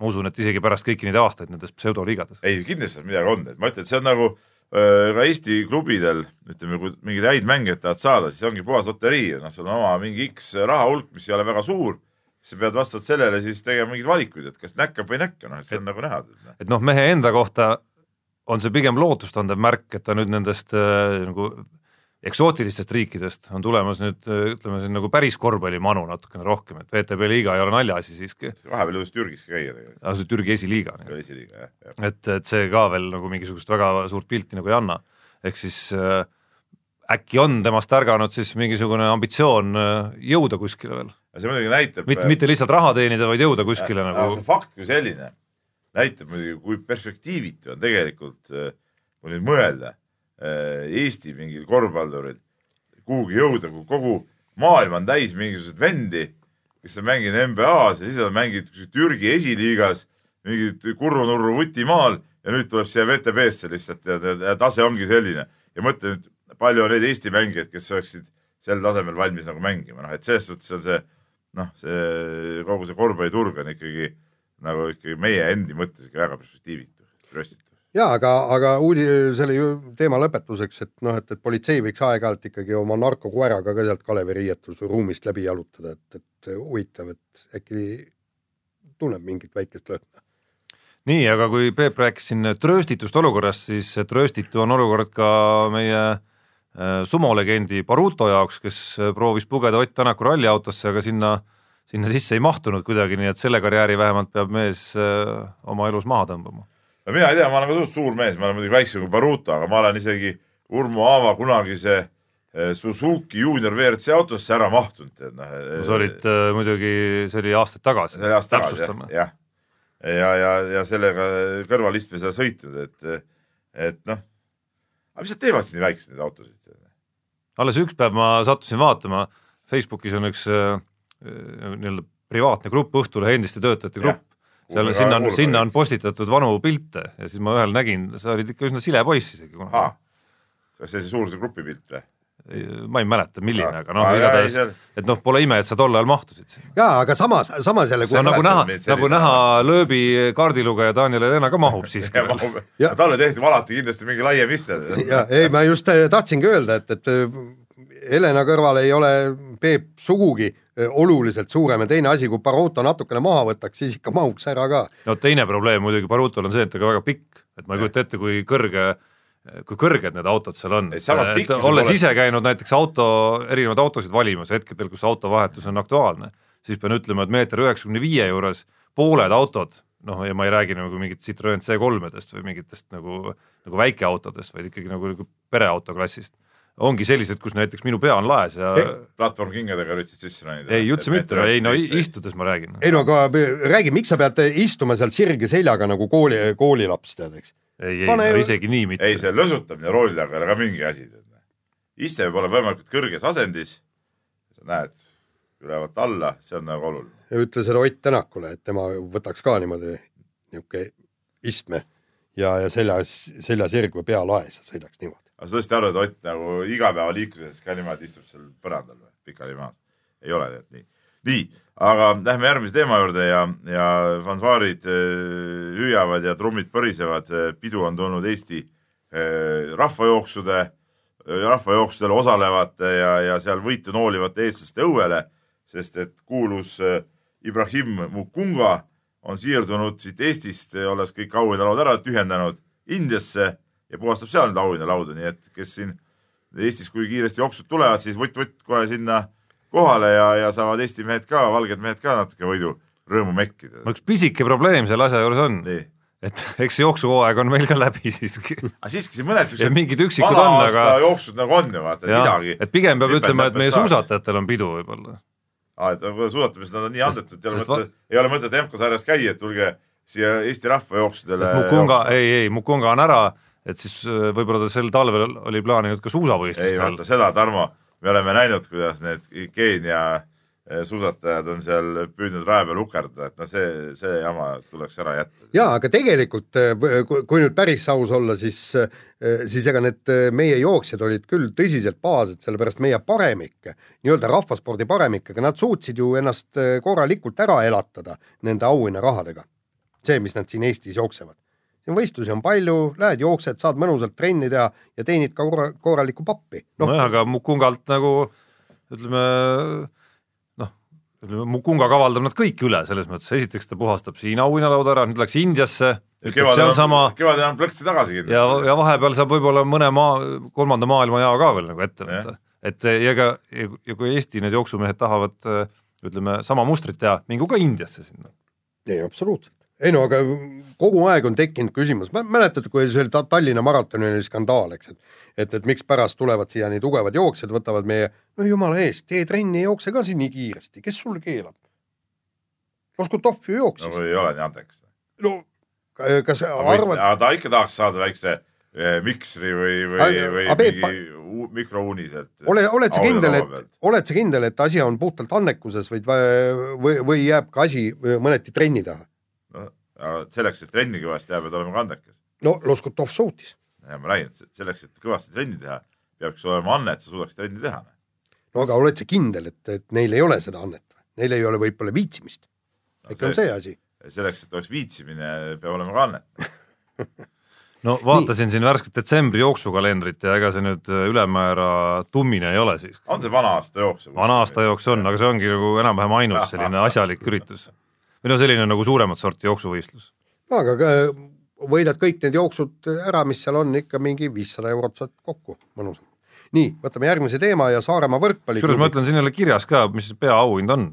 Ma usun, et isegi pärast kõiki neid aastaid nendes pseudoliigades. ei, kindlasti midagi on, et ma ütlen, et see on nagu ka Eesti klubidel, ütleme, kui mingeid häid mängijaid tahad saada, siis ongi puhas loterii, noh, sul on oma mingi X raha hulk, mis ei ole väga suur, sa pead vastavalt sellele siis tegema mingeid valikuid, et kas näkkab või ei näkka, noh, et see on nagu näha. et noh, mehe enda kohta on see pigem lootustandev märk, et ta nüüd nendest äh, nagu eksootilistest riikidest on tulemas nüüd äh, ütleme siin nagu päris korvpallimanu natukene rohkem, et VTB liiga ei ole naljaasi siiski, vahepeal jõudis Türgis käia tegelikult, aga see Türgi esiliiga, esiliiga jah, jah. et, et see ka veel nagu mingisugust väga suurt pilti nagu ei anna. ehk siis äh, äkki on temast ärganud siis mingisugune ambitsioon äh, jõuda kuskile veel, see muidugi näitab. mitte, mitte lihtsalt raha teenida, vaid jõuda kuskile Aga nagu fakt kui selline näitab muidugi, kui perspektiivitu on tegelikult, kui nüüd mõelda, Eesti mingil korvpalluril kuhugi jõuda, kui kogu maailm on täis mingisuguseid vendi, kes on mänginud NBA-s ja siis nad mängivad Türgi esiliigas mingit kurru-nurru vutimaal ja nüüd tuleb siia VTB-sse lihtsalt ja, ja, ja tase ongi selline. Ja mõtle nüüd, palju on neid Eesti mängijaid, kes oleksid sel tasemel valmis nagu mängima, noh et selles suhtes on see noh, see kogu see korvpalliturg on ikkagi nagu ikkagi meie endi mõttes ikka väga perspektiivitu, röstitu. Ja aga, aga uudi-, selle ju teema lõpetuseks, et noh, et, et politsei võiks aeg-ajalt ikkagi oma narkokoeraga ka sealt Kalevi riietusruumist läbi jalutada, et, et huvitav, et äkki tunneb mingit väikest lõhna. nii, aga kui Peep rääkis siin trööstitust olukorrast, siis trööstitu on olukord ka meie äh, sumolegendi Baruto jaoks, kes proovis pugeda Ott Tänaku ralliautosse, aga sinna, sinna sisse ei mahtunud kuidagi, nii et selle karjääri vähemalt peab mees äh, oma elus maha tõmbama. No mina ei tea, ma olen ka suht suur mees, ma olen muidugi väiksem kui Baruto, aga ma olen isegi Urmo Aava kunagise eh, Suzuki juunior WRC autosse ära mahtunud, tead noh. sa olid äh, muidugi, see oli aastaid tagasi, see oli aasta tagasi jah, jah. ja, ja, ja sellega kõrvalistmesele sõitnud, et, et noh, aga mis nad teevad siis nii väikseid neid autosid? alles üks päev ma sattusin vaatama, Facebookis on üks äh, nii-öelda privaatne grupp, Õhtulehe endiste töötajate grupp, seal, sinna on, sinna on postitatud vanu pilte ja siis ma ühel nägin, sa olid ikka üsna sile poiss isegi ahah, kas see see suur see grupi pilt või? ma ei mäleta, milline, aga noh jaa, igatahes et noh, pole ime, et sa tol ajal mahtusid sinna. ja aga samas, samas jälle, see on kui nagu näha nagu näha lööbi kaardilugeja Daniel Helena ka mahub siiski veel. Ja- talle tehti alati kindlasti mingi laiem iste. ja ei, ma just äh, tahtsingi öelda, et, et Helena kõrval ei ole Peep sugugi oluliselt suurem ja teine asi, kui Baroto natukene maha võtaks, siis ikka mahuks ära ka. no teine probleem muidugi Barutol on see, et ta ka väga pikk, et ma ei kujuta ette, kui kõrge kui kõrged need autod seal on, et olles poolest- ise käinud näiteks auto, erinevaid autosid valimas hetkedel, kus autovahetus on aktuaalne, siis pean ütlema, et meeter üheksakümne viie juures pooled autod, noh, ja ma ei räägi nagu mingit Citroen C3-dest või mingitest nagu, nagu väikeautodest, vaid ikkagi nagu, nagu pereauto klassist, ongi sellised, kus näiteks minu pea on laes ja platvormkingadega üritasid sisse ronida. ei, üldse mitte, ei no istudes ma räägin. ei no aga räägi, miks sa pead istuma seal sirge seljaga nagu kooli, koolilaps tead, eks. ei, ei pane- no isegi nii mitte ei, see lösutamine rooli taga ei ole ka mingi asi. iste peab olema võimalikult kõrges asendis. sa näed ülevalt alla, see on nagu oluline. ja ütle seda Ott Tänakule, et tema võtaks ka niimoodi niisugune istme ja, ja seljas, seljasirgu pea laes ja sõidaks niimoodi. Aga sa tõesti arvad, et Ott nagu igapäevaliikluses ka niimoodi istub seal põrandal või pikali maas? ei ole et nii. nii, aga lähme järgmise teema juurde ja, ja fanfaarid äh, hüüavad ja trummid põrisevad. pidu on tulnud Eesti äh, rahvajooksude, rahvajooksudel osalevate ja, ja seal võitu noolivate eestlaste õuele, sest et kuulus äh, Ibrahim Mukunga on siirdunud siit Eestist, olles kõik auhinnalaud ära tühjendanud Indiasse ja puhastab seal nüüd auhinnalaudu, nii et kes siin Eestis, kui kiiresti jooksud tulevad, siis vutt-vutt kohe sinna kohale ja, ja saavad Eesti mehed ka, valged mehed ka natuke võidu rõõmu mekkida. üks pisike probleem selle asja juures on, et eks jooksuhooaeg on meil ka läbi siiski. aga siiski siin mõned Ja mingid üksikud on, aga- jooksud nagu on ju vaata, midagi. et pigem peab ütlema, et meie. suusatajatel on pidu võib-olla. aa, et nad on nii andetud, ei ole mõtet, ei ole mõtet MK-sarjas käia, et tulge siia Eesti rahvajooksudele. Mukunga, ei, ei Mukunga on ära, et siis äh, võib-olla ta sel talvel oli plaaninud ka ei suusavõistlust vaata seda, Tarmo, me oleme näinud, kuidas need Keenia eh, suusatajad on seal püüdnud raja peal ukerdada, et noh, see, see jama tuleks ära jätta. ja aga tegelikult äh, kui- nüüd päris aus olla, siis, siis ega need äh, meie jooksjad olid küll tõsiselt pahased, sellepärast meie paremik, nii-öelda rahvaspordi paremik, aga nad suutsid ju ennast äh, korralikult ära elatada nende auhinnarahadega. see, mis nad siin Eestis jooksevad. Siin võistlusi on palju, lähed jooksed, saad mõnusalt trenni teha ja teenid ka korra- korralikku pappi. nojah, noh, aga Mukungalt nagu ütleme noh, ütleme Mukunga kavaldab nad kõik üle selles mõttes, esiteks ta puhastab siin auhinnalauda ära, nüüd läks Indiasse, ütleb kevadel sealsama on, kevadel on plõksi tagasi ja, kindlasti. ja vahepeal saab võib-olla mõne maa, kolmanda maailma jao ka veel nagu ette võtta. et ja ega, ja kui Eesti need jooksumehed tahavad ütleme sama mustrit teha, mingu ka Indiasse sinna. ei absoluutselt. Ei no aga kogu aeg on tekkinud küsimus, mäletate, kui see oli Ta- Tallinna maratoni oli skandaal, eks, et et, et mikspärast tulevad siia nii tugevad jooksjad, võtavad meie, no jumala eest, tee trenni jookse ka siin nii kiiresti, kes sul keelab? Loskutov ju no jooksis või ei ole nii andekas. no ka- kas arvad, aga ta ikka tahaks saada väikse eh, miksri või, või või Peep, mingi mikrouuni sealt. ole, oled sa kindel, et, oled sa kindel, et asi on puhtalt annekuses või, või, või jääb ka asi mõneti trenni taha? selleks, et trenni kõvasti teha, pead olema ka andekas. no Loskutov suutis. ja ma räägin, et selleks, et kõvasti trenni teha, peaks olema anne, et sa suudaks trenni teha. no aga oled sa kindel, et, et neil ei ole seda annet? Neil ei ole võib-olla viitsimist. äkki on see asi? selleks, et oleks viitsimine, peab olema ka annet. no vaatasin siin värsket detsembri jooksukalendrit ja ega see nüüd äh, ülemäära tummine ei ole siis. on see vana aasta jooksul? vana aasta jooks on, aga see ongi nagu enam-vähem ainus selline asjalik üritus. Või no selline nagu suuremat sorti jooksuvõistlus. no aga ka- võidad kõik need jooksud ära, mis seal on, ikka mingi viissada eurot saad kokku mõnusalt. nii, võtame järgmise teema ja Saaremaa võrkpalli. kusjuures ma ütlen, siin ei ole kirjas ka, mis peaauhind on.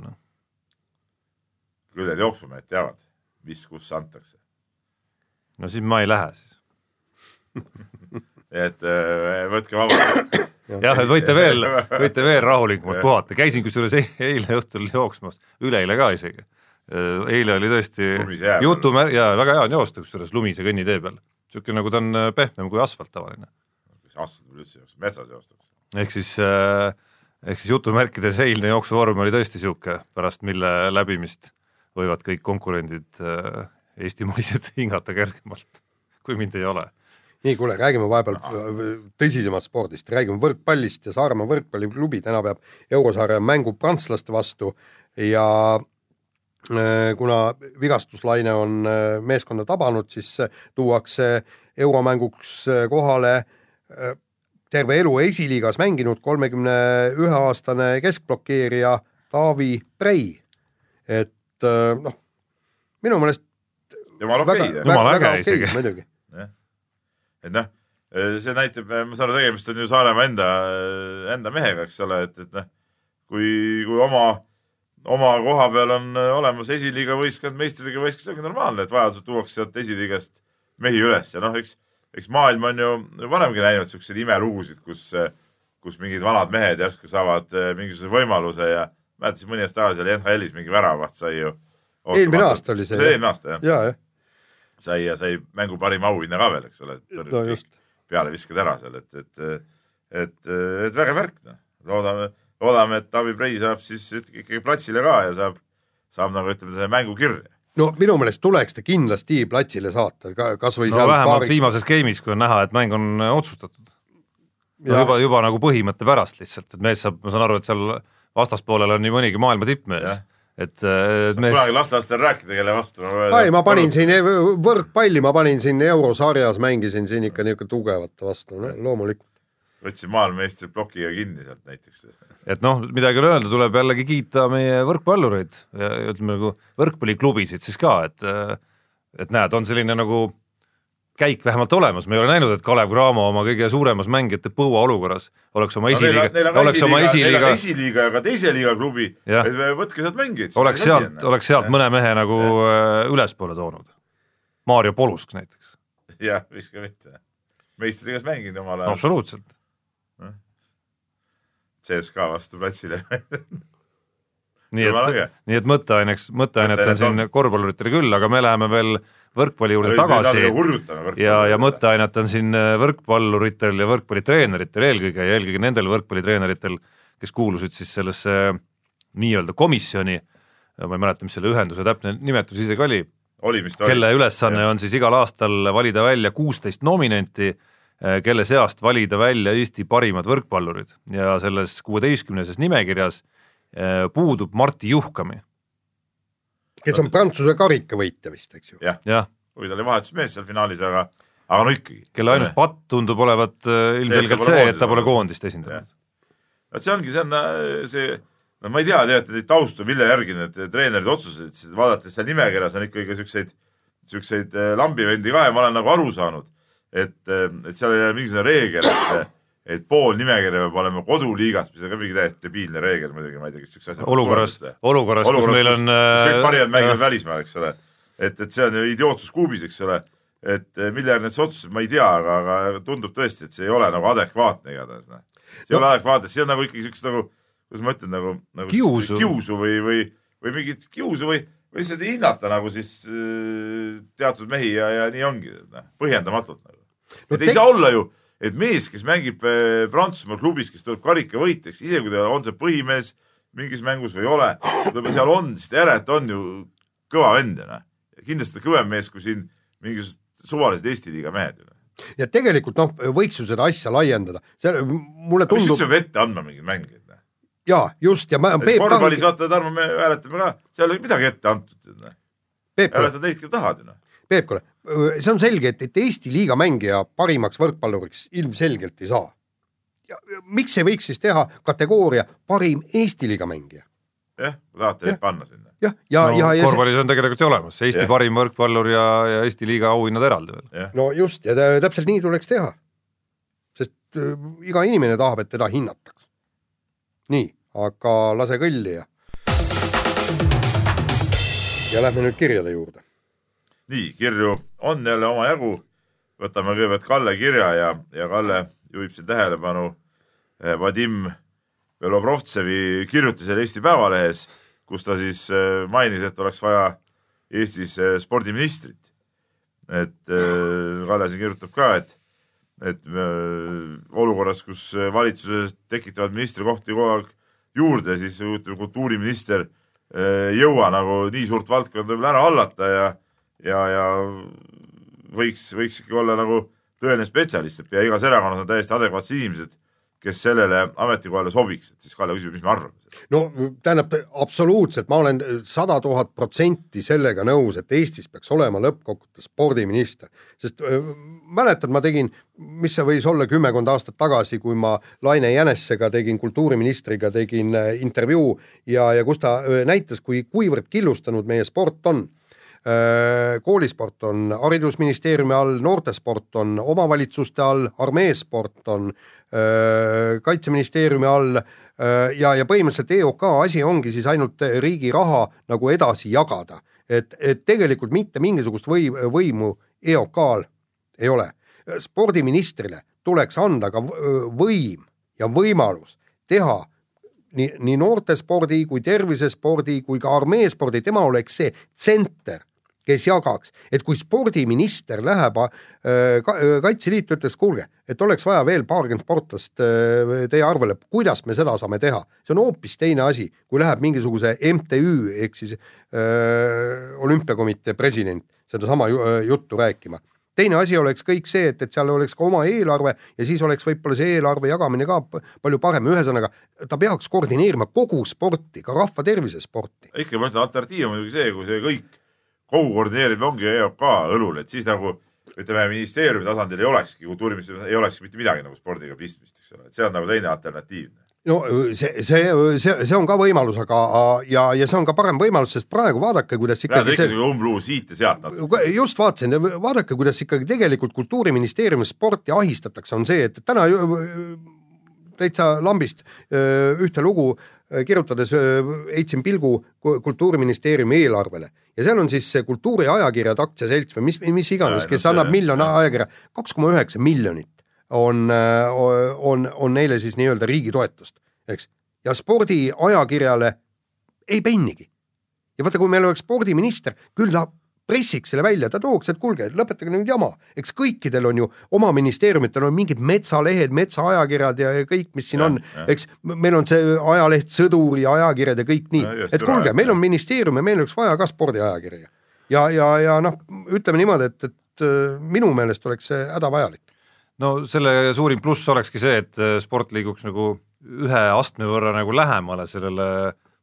küll need jooksumehed teavad, mis, kus antakse. no siis ma ei lähe siis. et äh, võtke vabalt. jah, et võite veel, võite veel rahulikumalt puhata, käisin kusjuures e- eile õhtul jooksmas, üleeile ka isegi. Eile oli tõesti jutumärk ja väga hea on joosta kusjuures lumise kõnnitee peal. niisugune, nagu ta on äh, pehmem kui asfalt tavaline. asfalt peal üldse jookseb, metsas joostakse. ehk siis äh, ehk siis jutumärkides eilne jooksuvorm oli tõesti niisugune, pärast mille läbimist võivad kõik konkurendid äh, eestimaised hingata kergemalt, kui mind ei ole. nii, kuule, räägime vahepeal tõsisemast spordist, räägime võrkpallist ja Saaremaa võrkpalliklubi täna peab Eurosarja mängu prantslaste vastu ja äh, kuna vigastuslaine on äh, meeskonda tabanud, siis äh, tuuakse euromänguks äh, kohale äh, terve elu esiliigas mänginud kolmekümne ühe aastane keskblokeerija Taavi Prei. et äh, noh, minu meelest jumala okei, Jumala äge isegi. muidugi. et noh, see näitab, ma saan aru, tegemist on ju Saaremaa enda, enda mehega, eks ole, et, et noh, kui, kui oma, oma koha peal on olemas esiliiga võistkond, meistriliiga võistkond, see ongi normaalne, et vajadusel tuuakse sealt esiliigast mehi üles ja noh, eks, eks maailm on ju varemgi näinud siukseid imelugusid, kus, kus mingid vanad mehed järsku saavad eh, mingisuguse võimaluse ja mäletasin mõni aasta tagasi oli NHL-is mingi väravaht sai ju. Eelmine aasta oli see, see. jah. eelmine aasta jah, ja, jah, sai ja sai mängu parima auhinna ka veel, eks ole. no just. peale viskad ära seal, et, et, et, et vägev värk, noh. loodame, loodame, et Taavi Prei saab siis ikkagi platsile ka ja saab, saab nagu ütleme, selle mängu kirja. no minu meelest tuleks ta kindlasti platsile saata, ka kasvõi no seal vähemalt paariks viimases game'is, kui on näha, et mäng on äh, otsustatud. no juba, juba nagu põhimõtte pärast lihtsalt, et mees saab, ma saan aru, et seal vastaspoolel on nii mõnigi maailma tippmees Jah., et, et mees kunagi lasteastel rääkida, kelle vastu. ai, ma panin siin võrkpalli, ma panin siin eurosarjas, mängisin siin ikka niisugune tugevate vastu no,, loomulikult. Võtsin maailmameistri plokiga kinni sealt näiteks. et noh, midagi ei ole öelda, tuleb jällegi kiita meie võrkpallureid ja ütleme nagu võrkpalliklubisid siis ka, et et näed, on selline nagu käik vähemalt olemas, me ei ole näinud, et Kalev Cramo oma kõige suuremas mängijate põua olukorras oleks oma esiliiga, oleks oma esiliiga, esiliiga ja ka teise liiga klubi, võtke sealt mängijaid. oleks sealt, oleks sealt mõne mehe nagu äh, ülespoole toonud. Maarjo Polusk näiteks, jah, miks ka mitte. meistriliigas mänginud omal ajal, absoluutselt. CSKA vastu platsile. nii et nii et mõtteaineks, mõtteainet on siin on. korvpalluritele küll, aga me läheme veel võrkpalli juurde tagasi ja, ja mõtteainet on siin äh, võrkpalluritel ja võrkpallitreeneritel eelkõige ja eelkõige nendel võrkpallitreeneritel, kes kuulusid siis sellesse nii-öelda komisjoni, ma ei mäleta, mis selle ühenduse täpne nimetus isegi oli, oli, ta oli. kelle ülesanne on siis igal aastal valida välja kuusteist nominenti, kelle seast valida välja Eesti parimad võrkpallurid. Ja selles kuueteistkümneses nimekirjas eh, puudub Martti Juhkami, kes on Prantsuse karikavõitja vist, eks ju. jah, jah, kuigi ta oli vahetusmees seal finaalis, aga, aga no ikkagi. kelle ainus patt tundub olevat ilmselgelt pole see, et ta pole koondist esindanud. vot see ongi, see on äh, see, no ma ei tea teate neid taustu, mille järgi need treenerid otsustasid, vaadates seal nimekirjas on ikkagi siukseid, siukseid äh, lambivendi ka ja ma olen nagu aru saanud, et, et seal ei ole mingisugune reegel, et, et pool nimekirja peab olema koduliigast, mis on ka mingi täiesti debiilne reegel muidugi, ma ei tea, kes siukse asja olukorras, olukorras, kus meil on kus kõik parimad mängivad äh, välismaal, eks ole. et, et see on ju idiootsus kuubis, eks ole. et mille järgi nad seda otsustasid, ma ei tea, aga, aga tundub tõesti, et see ei ole nagu adekvaatne igatahes, noh. see ei No- ole adekvaatne, see on nagu ikkagi siukest nagu, kuidas ma ütlen, nagu, nagu Kiusu. kiusu või, või, või mingit kiusu või, või lihtsalt ei hinnata nagu siis äh, teatud mehi ja, ja nii ongi, noh, põhjendamatult nagu. No et ei te- saa olla ju, et mees, kes mängib äh, Prantsusmaa klubis, kes tuleb karikavõitjaks, isegi kui ta on see põhimees mingis mängus või ei ole, ta seal on, siis ta järelikult on ju kõva vend noh. kindlasti kõvem mees kui siin mingisugused suvalised Eesti liiga mehed noh. ja tegelikult noh, võiks ju seda asja laiendada, see mulle mis tundub üldse peab ette andma mingeid mänge? ja just ja ma korvpallis vaata, Tarmo, me hääletame ka, seal ei ole midagi ette antud. Hääletad neid, keda tahad ju noh. Peep, kuule, see on selge, et, et Eesti liiga mängija parimaks võrkpalluriks ilmselgelt ei saa. ja ja miks ei võiks siis teha kategooria parim Eesti liiga mängija? jah, tahate neid panna sinna. jah, ja no,, ja, ja see, korvpallis on tegelikult ju olemas Eesti Jah. parim võrkpallur ja, ja Eesti liiga auhinnad eraldi veel. no just ja tä- täpselt nii tuleks teha. sest äh, iga inimene tahab, et teda hinnataks. nii, aga lase kõlli ja. ja lähme nüüd kirjade juurde. nii, kirju on jälle omajagu. võtame kõigepealt Kalle kirja ja, ja Kalle juhib siin tähelepanu eh, Vadim Belobrovtsevi kirjutisele Eesti Päevalehes, kus ta siis eh, mainis, et oleks vaja Eestis eh, spordiministrit. et Kalle siin kirjutab ka, et, et olukorras, kus valitsuses tekitavad ministrikohti kogu aeg juurde, siis ütleme, kultuuriminister ei jõua nagu nii suurt valdkonda võib-olla ära hallata ja ja, ja võiks, võiks ikkagi olla nagu tõeline spetsialist, et pea igas erakonnas on täiesti adekvaatsed inimesed, kes sellele ametikohale sobiks, et siis Kalle küsib, mis me arvame. no tähendab absoluutselt, ma olen sada tuhat protsenti sellega nõus, et Eestis peaks olema lõppkokkuvõttes spordiminister, sest öö, mäletad, ma tegin, mis see võis olla kümmekond aastat tagasi, kui ma Laine Jänessega tegin kultuuriministriga tegin äh, intervjuu. Ja, ja kus ta öö, näitas, kui, kuivõrd killustanud meie sport on koolisport on Haridusministeeriumi all, noortesport on omavalitsuste all, armeesport on öö, kaitseministeeriumi all öö, ja, ja põhimõtteliselt EOK asi ongi siis ainult riigi raha nagu edasi jagada. et, et tegelikult mitte mingisugust või, võimu EOK-l ei ole. spordiministrile tuleks anda ka võim ja võimalus teha nii, nii noortespordi kui tervisespordi kui ka armeespordi, tema oleks see tsenter, kes jagaks, et kui spordiminister läheb äh, ka, äh, Kaitseliitu, ütles, kuulge, et oleks vaja veel paarkümmend sportlast äh, teie arvele, kuidas me seda saame teha, see on hoopis teine asi, kui läheb mingisuguse MTÜ ehk siis äh, olümpiakomitee president sedasama ju, juttu rääkima. Teine asi oleks kõik see, et, et seal oleks ka oma eelarve ja siis oleks võib-olla see eelarve jagamine ka palju parem, ühesõnaga ta peaks koordineerima kogu sporti, ka rahva tervise sporti. ikka ma ütlen, alternatiiv on muidugi see, kui see kõik, kogu koordineerimine ongi EOK õlul, et siis nagu ütleme, ministeeriumi tasandil ei olekski, kultuuriministeeriumil ei olekski mitte midagi nagu spordiga pistmist, eks ole, et see on nagu teine alternatiiv. no see, see, see, see on ka võimalus, aga ja, ja see on ka parem võimalus, sest praegu vaadake, kuidas ikkagi ikka see umbluu siit ja sealt natuke. just vaatasin, vaadake, kuidas ikkagi tegelikult Kultuuriministeeriumis sporti ahistatakse, on see, et täna täitsa lambist ühte lugu kirjutades öö, heitsin pilgu ku- Kultuuriministeeriumi eelarvele ja seal on siis kultuuriajakirjad aktsiaselts või mis, mis iganes, kes annab miljon ajakirja, kaks koma üheksa miljonit on, on, on neile siis nii-öelda riigi toetust, eks. ja spordiajakirjale ei pennigi. ja vaata, kui meil oleks spordiminister, küll ta pressiks selle välja, ta tooks, et kuulge, lõpetage nüüd jama, eks kõikidel on ju oma ministeeriumitel on mingid metsalehed, metsaajakirjad ja kõik, mis siin Ja, on, eks meil on see ajaleht Sõdur ja ajakirjad ja kõik nii. Et kuulge, meil on ministeerium ja meil oleks vaja ka spordiajakirja. ja, ja, ja noh, ütleme niimoodi, et, et äh, minu meelest oleks see hädavajalik. no selle suurim pluss olekski see, et äh, sport liiguks nagu ühe astme võrra nagu lähemale sellele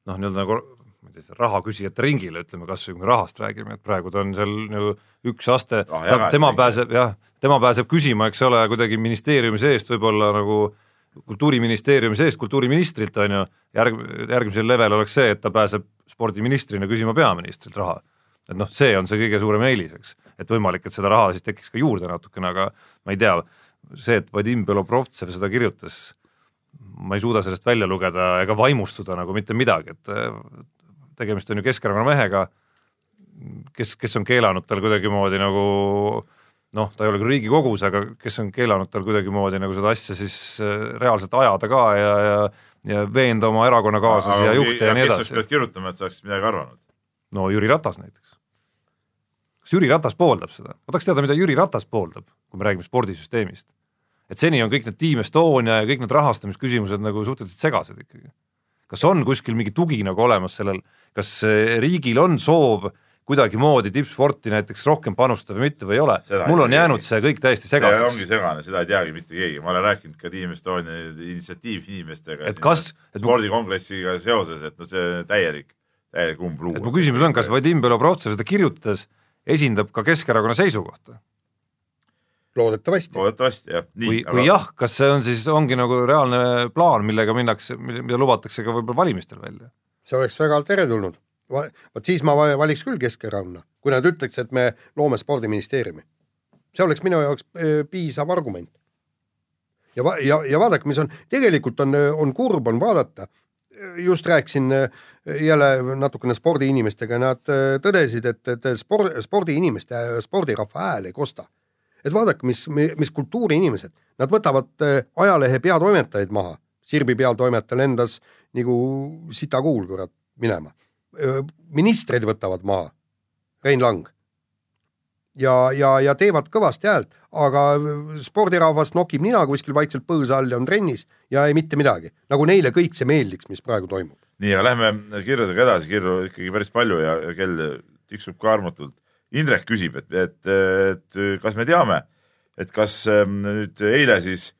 noh, nii-öelda nagu ma ei tea, raha küsijate ringile, ütleme kas või kui me rahast räägime, et praegu ta on seal nagu üks aste, jagajate tema ring. pääseb jah, tema pääseb küsima, eks ole, kuidagi ministeeriumi seest võib-olla nagu kultuuriministeeriumi seest kultuuriministrilt on ju, järg, järgmisel level oleks see, et ta pääseb spordiministrina küsima peaministrilt raha. et noh, see on see kõige suurem eelis, eks, et võimalik, et seda raha siis tekiks ka juurde natukene, aga ma ei tea, see, et Vadim Belobrovtsev seda kirjutas, ma ei suuda sellest välja lugeda ega vaimustuda nagu mitte midagi, et tegemist on ju Keskerakonna mehega, kes, kes on keelanud tal kuidagimoodi nagu noh, ta ei ole küll Riigikogus, aga kes on keelanud tal kuidagimoodi nagu seda asja siis äh, reaalselt ajada ka ja, ja ja veenda oma erakonnakaaslasi ja juhte ja nii kes sa edasi. pead kirjutama, et sa oleksid midagi arvanud? no Jüri Ratas näiteks. kas Jüri Ratas pooldab seda? ma tahaks teada, mida Jüri Ratas pooldab, kui me räägime spordisüsteemist. et seni on kõik need Team Estonia ja kõik need rahastamisküsimused nagu suhteliselt segased ikkagi. Kas on kuskil mingi tugi nagu olemas sellel, kas eh, riigil on soov kuidagimoodi tippsporti näiteks rohkem panustada või mitte või ei ole mul on jäänud see kõik täiesti see segaseks. ongi segane, seda ei teagi mitte keegi, ma olen rääkinud ka Team Estonia initsiatiivinimestega. Et kas- et spordikongressiga seoses, et no see täielik, täielik umbluu. et mu küsimus on, kas Vadim Belobrovtsev seda kirjutades esindab ka Keskerakonna seisukohta loodetavasti. loodetavasti jah, nii,, kui jah, kas see on siis, ongi nagu reaalne plaan, millega minnakse, mida lubatakse ka võib-olla valimistel välja? see oleks väga teretulnud. vot siis ma va- valiks küll Keskerakonna, kui nad ütleks, et me loome spordiministeeriumi. see oleks minu jaoks eh, piisav argument. ja, ja, ja vaadake, mis on, tegelikult on, on kurb on vaadata, just rääkisin eh, jälle natukene spordiinimestega, nad eh, tõdesid, et, et sport, spordiinimeste, spordirahva hääl ei kosta. Et vaadake, mis, mis kultuuriinimesed, nad võtavad eh, ajalehe peatoimetajaid maha, Sirbi peatoimetaja lendas nagu sitakuul kurat minema. ministrid võtavad maha, Rein Lang. ja, ja, ja teevad kõvasti häält, aga spordirahvas nokib nina kuskil vaikselt põõsa all ja on trennis ja ei mitte midagi. nagu neile kõik see meeldiks, mis praegu toimub. nii, aga lähme kirjadega edasi, kirju ikkagi päris palju ja kell tiksub ka armutult. Indrek küsib, et, et, et kas me teame, et kas ähm, nüüd eile siis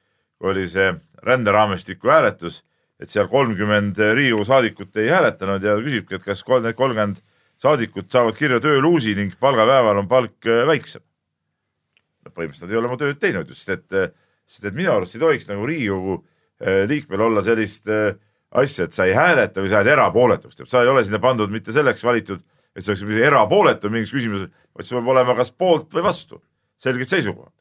oli see ränderaamistiku hääletus, et seal kolmkümmend Riigikogu saadikut ei hääletanud ja küsibki, et kas need kolmkümmend saadikut saavad kirja tööluusi ning palgapäeval on palk äh, väiksem. põhimõtteliselt nad ei ole oma tööd teinud just, et, sest et minu arust ei tohiks nagu Riigikogu äh, liikmel olla sellist äh, asja, et sa ei hääleta või sa jääd erapooletuks, sa ei ole sinna pandud mitte selleks valitud, et sa oleks erapooletu mingis küsimuses, vaid sul peab olema kas poolt või vastu, selged seisukohad.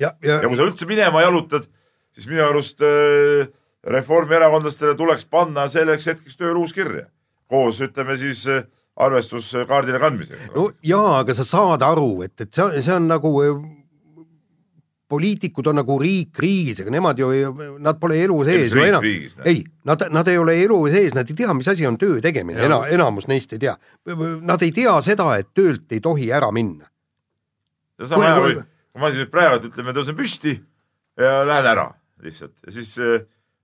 ja, ja, ja kui sa üldse minema jalutad, siis minu arust äh, reformierakondlastele tuleks panna selleks hetkeks tööluus kirja koos ütleme siis äh, arvestuskaardile kandmisega. no jaa, aga sa saad aru, et, et see, see on nagu äh, poliitikud on nagu riik riigis, aga nemad ju, nad pole elu sees ju enam, ei, nad, nad ei ole elu sees, nad ei tea, mis asi on töö tegemine, ena, enamus neist ei tea. Nad ei tea seda, et töölt ei tohi ära minna. ja sama hea, kui- kui, ma siin praegu ütleme, tõusen püsti ja lähen ära lihtsalt ja siis äh,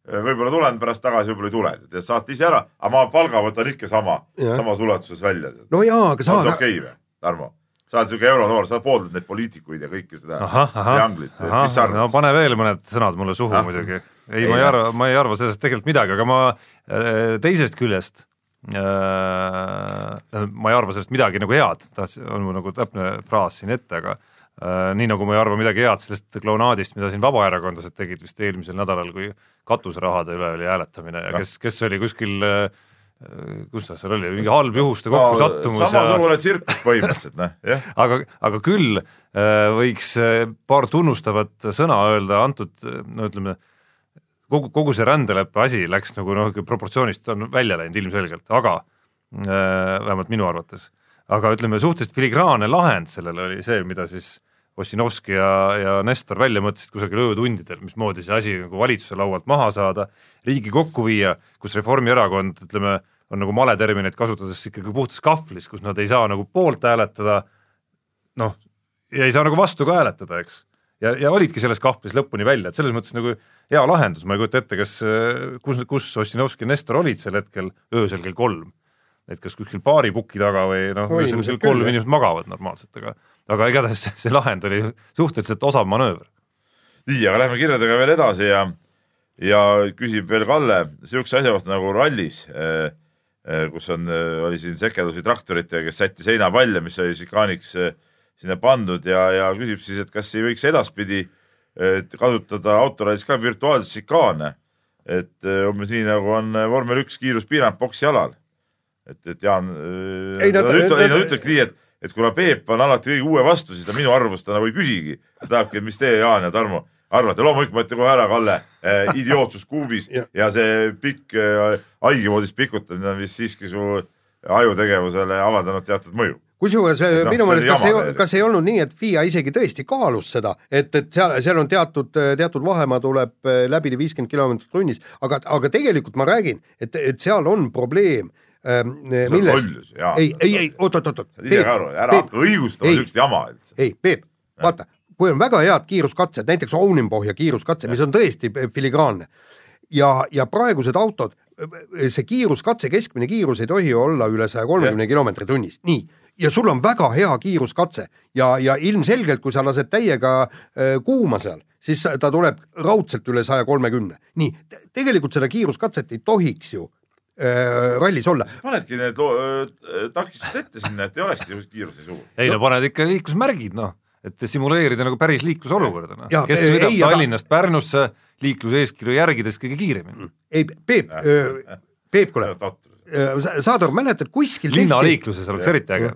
võib-olla tulen pärast tagasi, võib-olla ei tule, te saate ise ära, aga ma palga võtan ikka sama, samas ulatuses välja. no jaa, aga sa, või, Tarmo? Sa oled siuke euronoor, sa pooldad neid poliitikuid ja kõike seda trianglit, mis sa ahah, no arvad? pane veel mõned sõnad mulle suhu Ah. muidugi. ei, ma ei noh. arva, ma ei arva sellest tegelikult midagi, aga ma äh, teisest küljest äh, ma ei arva sellest midagi nagu head, tahtsin, on mu nagu täpne fraas siin ette, aga äh, nii nagu ma ei arva midagi head sellest klounaadist, mida siin vabaerakondlased tegid vist eelmisel nädalal, kui katuserahade üle oli hääletamine ja kes, kes oli kuskil äh, kus ta seal oli, mingi halb juhuste kokkusattumus ja samasugune tsirkus põhimõtteliselt, noh, jah. aga, aga küll äh, võiks äh, paar tunnustavat sõna öelda antud, no ütleme, kogu, kogu see rändeleppe asi läks nagu noh, proportsioonist on välja läinud ilmselgelt, aga äh, vähemalt minu arvates. aga ütleme, suhteliselt filigraanne lahend sellele oli see, mida siis Ossinovski ja, ja Nestor välja mõtlesid kusagil öötundidel, mismoodi see asi nagu valitsuse laualt maha saada, riigi kokku viia, kus Reformierakond, ütleme, on nagu maleterminit kasutades ikkagi puhtas kahvlis, kus nad ei saa nagu poolt hääletada, noh, ja ei saa nagu vastu ka hääletada, eks. ja, ja olidki selles kahvlis lõpuni välja, et selles mõttes nagu hea lahendus, ma ei kujuta ette, kas, kus, kus Ossinovski ja Nestor olid sel hetkel öösel kell kolm. et kas kuskil baaripuki taga või noh, öösel kell kolm inimesed magavad normaalselt, aga aga igatahes see, see lahend oli suhteliselt osav manööver. nii, aga lähme kirjadega veel edasi ja, ja küsib veel Kalle siukse asja kohta nagu rallis eh, kus on, oli siin sekeldusi traktoritega, kes sättis heinapalle, mis oli šikaaniks eh, sinna pandud ja, ja küsib siis, et kas ei võiks edaspidi kasutada autorallis ka virtuaalseid šikaane. et umbes nii nagu on vormel üks kiiruspiirang boksi alal. et, et Jaan, Ei, nad ütlevadki nii, et, et kuna Peep on alati kõige uue vastu, siis ta minu arvamust ta nagu ei küsigi. ta tahabki, et mis teie, Jaan ja Tarmo arvate, loomulikult ma ütlen kohe ära, Kalle eh,, idiootsus kuubis Ja. ja see pikk eh, haigevoodis pikutamine on vist siiski su ajutegevusele avaldanud teatud mõju. kusjuures noh, noh, minu see meelest, kas ei kas ei olnud nii, et FIA isegi tõesti kaalus seda, et, et seal, seal on teatud, teatud vahemaa tuleb äh, läbida viiskümmend kilomeetrit tunnis, aga, aga tegelikult ma räägin, et, et seal on probleem ähm, on milles lollus, jaa. ei, ei, ei, oot, oot, oot, oot. saad ise ka aru, ära hakka õigustama ei. siukest jama üldse. ei, Peep, vaata, kui on väga head kiiruskatsed, näiteks Ounenbohja kiiruskatse, mis on tõesti filigraanne ja, ja praegused autod, see kiiruskatse keskmine kiirus ei tohi olla üle saja kolmekümne kilomeetri tunnis, nii. ja sul on väga hea kiiruskatse ja, ja ilmselgelt, kui sa lased täiega äh, kuuma seal, siis ta tuleb raudselt üle saja kolmekümne. nii, tegelikult seda kiiruskatset ei tohiks ju äh, rallis olla. panedki need öö, takistused ette sinna, et ei oleks kiiruse suur. ei no paned ikka liiklusmärgid noh, et simuleerida nagu päris liiklusolukorda noh. Kes ei, sõidab ei, aga- Tallinnast Pärnusse liikluseeskirju järgides kõige kiiremini. ei, Peep, Peep, kuule, saad aru, mäletad kuskil linnaliikluses oleks eriti äge.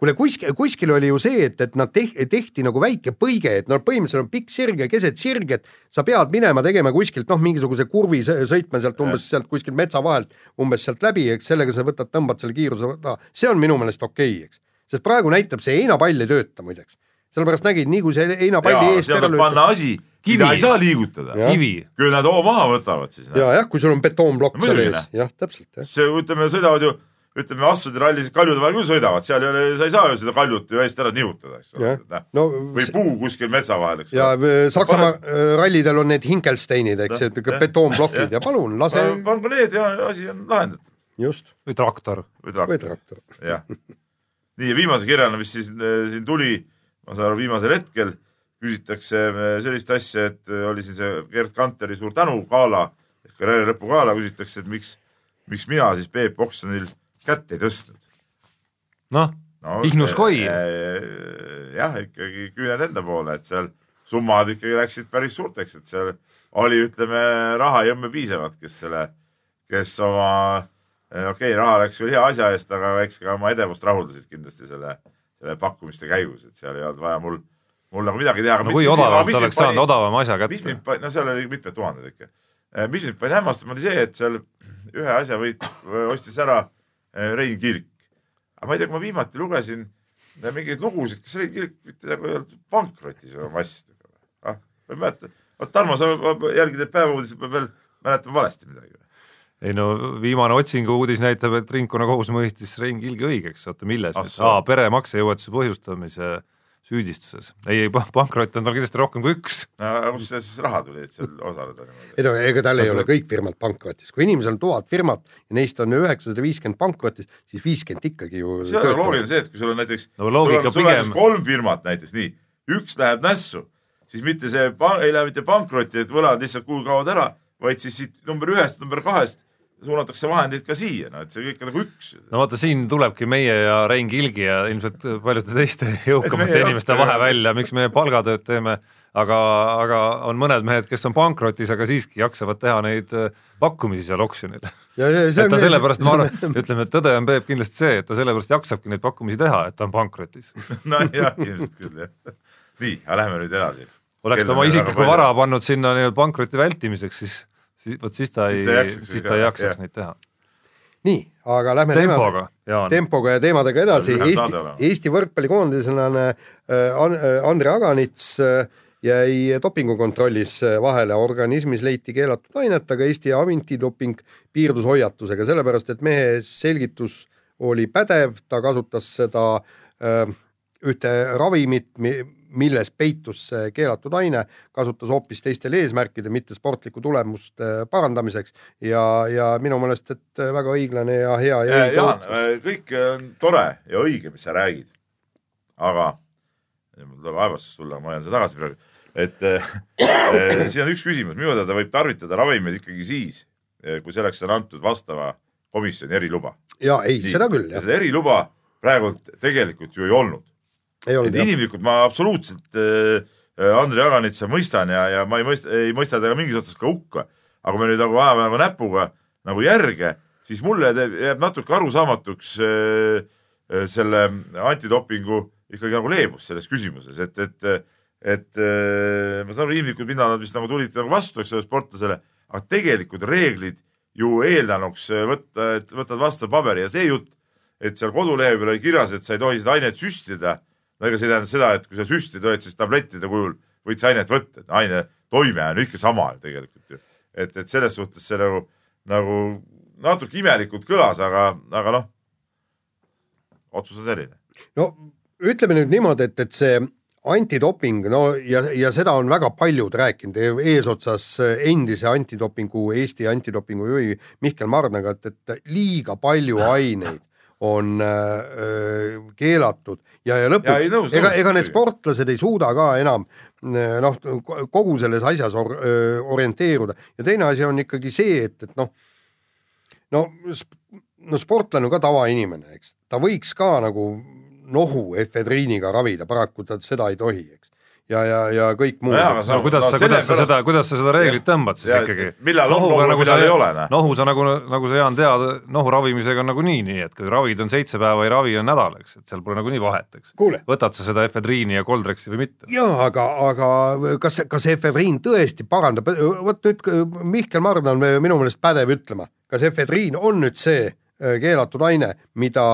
kuule kuskil, kuskil oli ju see, et, et nad tehti, tehti nagu väike põige, et no põhimõtteliselt on pikk sirg ja keset sirg, et sa pead minema tegema kuskilt noh, mingisuguse kurvi sõ- sõitma sealt umbes sealt kuskilt metsa vahelt umbes sealt läbi, eks sellega sa võtad, tõmbad selle kiiruse taha, see on minu meelest okei okay,, eks. sest praegu näitab see heinapall ei tööta muideks, sellepärast nägid, nii kui see heinapalli eest ära tuleb panna asi, Kivi. mida ei saa liigutada. Küll nad hoo maha võtavad siis. ja jah, kui sul on betoonplokk No seal ees, jah, täpselt see, ütleme, sõidavad ju, ütleme asfaldirallis kaljude vahel küll sõidavad, seal ei ole, sa ei saa ju seda kaljut ju eest ära nihutada, eks ole. no või puu kuskil metsa vahel, eks ja ole. äh, Saksamaa äh, rallidel on need Hinkelsteinid, eks, et betoonplokid jah. ja palun lase, pangu need ja asi on lahendatud just, või traktor. või või traktor, traktor. jah. nii ja viimase kirjana, mis siis äh, siin tuli, ma saan aru, viimasel hetkel küsitakse äh, sellist asja, et äh, oli siin see Gerd Kanteri suur tänu gala karjääri lõpu gala, küsitakse, et miks, miks mina siis Peep Oksjonil kätt ei tõstnud. noh, no, Ihnus koi. jah, ikkagi küüned enda poole, et seal summad ikkagi läksid päris suurteks, et seal oli, ütleme, raha ei õmme piisavalt, kes selle, kes oma, okei okay,, raha läks küll hea asja eest, aga eks ka oma edevust rahuldasid kindlasti selle, selle pakkumiste käigus, et seal ei olnud vaja mul, mul nagu midagi teha. no kui odavalt oleks saanud odavama asja mis kätte mind, no seal oli mitmed tuhanded ikka. mis mind pani hämmastama, oli see, et seal ühe asja võit, ostis ära eh, Rein Kirk. aga ma ei tea, kui ma viimati lugesin eh, mingeid lugusid, kas Rein Kirk mitte nagu ei olnud pankrotis või oma asjadega või? ah, ma ei mäleta. vot Tarmo, sa jälgid neid päevauudiseid, ma veel mäletan valesti midagi. Ei no viimane otsingu uudis näitab, et ringkonnakohus mõistis Rein Kilgi õigeks, oota milles Ah, aa peremaksejõuetuse põhjustamise süüdistuses. ei, ei pankrot on tal kindlasti rohkem kui üks. kust see siis raha tuli, et seal osaleda niimoodi? ei no ega tal ei ole kõik firmad pankrotis, kui inimesel on tuhat firmat ja neist on üheksasada viiskümmend pankrotis, siis viiskümmend ikkagi ju see on loogiline see, et kui sul on näiteks No loogika sul on, sul on pigem- siis kolm firmat näiteks nii, üks läheb nässu, siis mitte see, ei lähe mitte pankrotti, et võlad lihtsalt kuhugi kaovad ära, vaid siis siit number ühest, number kahest suunatakse vahendeid ka siia, no et see kõik on nagu üks. no vaata, siin tulebki meie ja Rein Kilgi ja ilmselt paljude teiste jõukamate inimeste vahe välja, miks me palgatööd teeme, aga, aga on mõned mehed, kes on pankrotis, aga siiski jaksavad teha neid äh, pakkumisi seal oksjonil. et ta sellepärast, ma arvan, ütleme, et tõde on Peep kindlasti see, et ta sellepärast jaksabki neid pakkumisi teha, et ta on pankrotis. nojah, ilmselt küll jah. nii, aga lähme nüüd edasi. oleks ta oma isiklikku vara pannud sinna nii-öelda pankroti vältimiseks, siis, siis vot siis ta Siis ei ta ei jaksaks, siis ta ei jah. jaksaks neid teha. nii, aga lähme tempoga, tempoga ja teemadega edasi, Eesti Eesti võrkpallikoondislane äh, äh, Andre Aganits äh, jäi dopingukontrollis vahele, organismis leiti keelatud ainet, aga Eesti antidoping piirdus hoiatusega, sellepärast et mehe selgitus oli pädev, ta kasutas seda öö, ühte ravimit, milles peitus see keelatud aine, kasutas hoopis teistel eesmärkidel, mitte sportliku tulemuste parandamiseks ja, ja minu meelest, et väga õiglane ja hea ja õige Jaan, kõik on tore ja õige, mis sa räägid. aga, mul tuleb aevastus tulla, ma hoian seda tagasi praegu, et äh, siin on üks küsimus, minu teada võib tarvitada ravimeid ikkagi siis, kui selleks on antud vastava komisjoni eriluba. ja ei, seda küll, jah. seda eriluba praegult tegelikult ju ei olnud inimlikult ma absoluutselt äh, äh Andrei Aganitsa mõistan ja, ja ma ei mõista, ei mõista teda mingis otsas ka hukka. aga kui me nüüd nagu ajame nagu näpuga nagu järge, siis mulle teeb, jääb natuke arusaamatuks äh, äh, selle antidopingu ikkagi nagu leebus selles küsimuses, et, et, et äh, ma saan aru, inimlikult mina nad vist nagu tulid nagu vastu, eks ole, sportlasele, aga tegelikult reeglid ju eeldanuks võtta, et võtad vastu paberi ja see jutt, et seal koduleheküljel oli kirjas, et sa ei tohi seda ainet süstida no ega see ei tähenda seda, et kui sa süstid, oled siis tablettide kujul, võid sa ainet võtta, et aine toime on ikka sama ju tegelikult ju. et, et selles suhtes see nagu, nagu natuke imelikult kõlas, aga, aga noh, otsus on selline. no ütleme nüüd niimoodi, et, et see antidoping, no ja, ja seda on väga paljud rääkinud, eesotsas endise antidopingu, Eesti antidopingu juhi Mihkel Marnaga, et, et liiga palju aineid on äh, keelatud. Ja, ja lõpuks, ega, ega need sportlased ei suuda ka enam äh, noh, kogu selles asjas or, äh, orienteeruda. Ja teine asi on ikkagi see, et, et noh, no, no sportlane on ka tavainimene, eks, ta võiks ka nagu nohu efedriiniga ravida, paraku ta seda ei tohi, ja, ja, ja kõik muu no. no kuidas no, sa, kuidas sa seda, kuidas sa seda reeglit tõmbad siis ja, ikkagi? millal on nohu, nagu millal ei ole? nohu sa nagu, nagu sa, Jaan, tead, nohu ravimisega on nagunii nii, et kui ravid on seitse päeva, ei ravi on nädal, eks, et seal pole nagunii vahet, eks. võtad sa seda efedriini ja koldreksi või mitte? jaa, aga, aga kas, kas efedriin tõesti parandab, vot nüüd Mihkel Mardan on minu meelest pädev ütlema, kas efedriin on nüüd see äh, keelatud aine, mida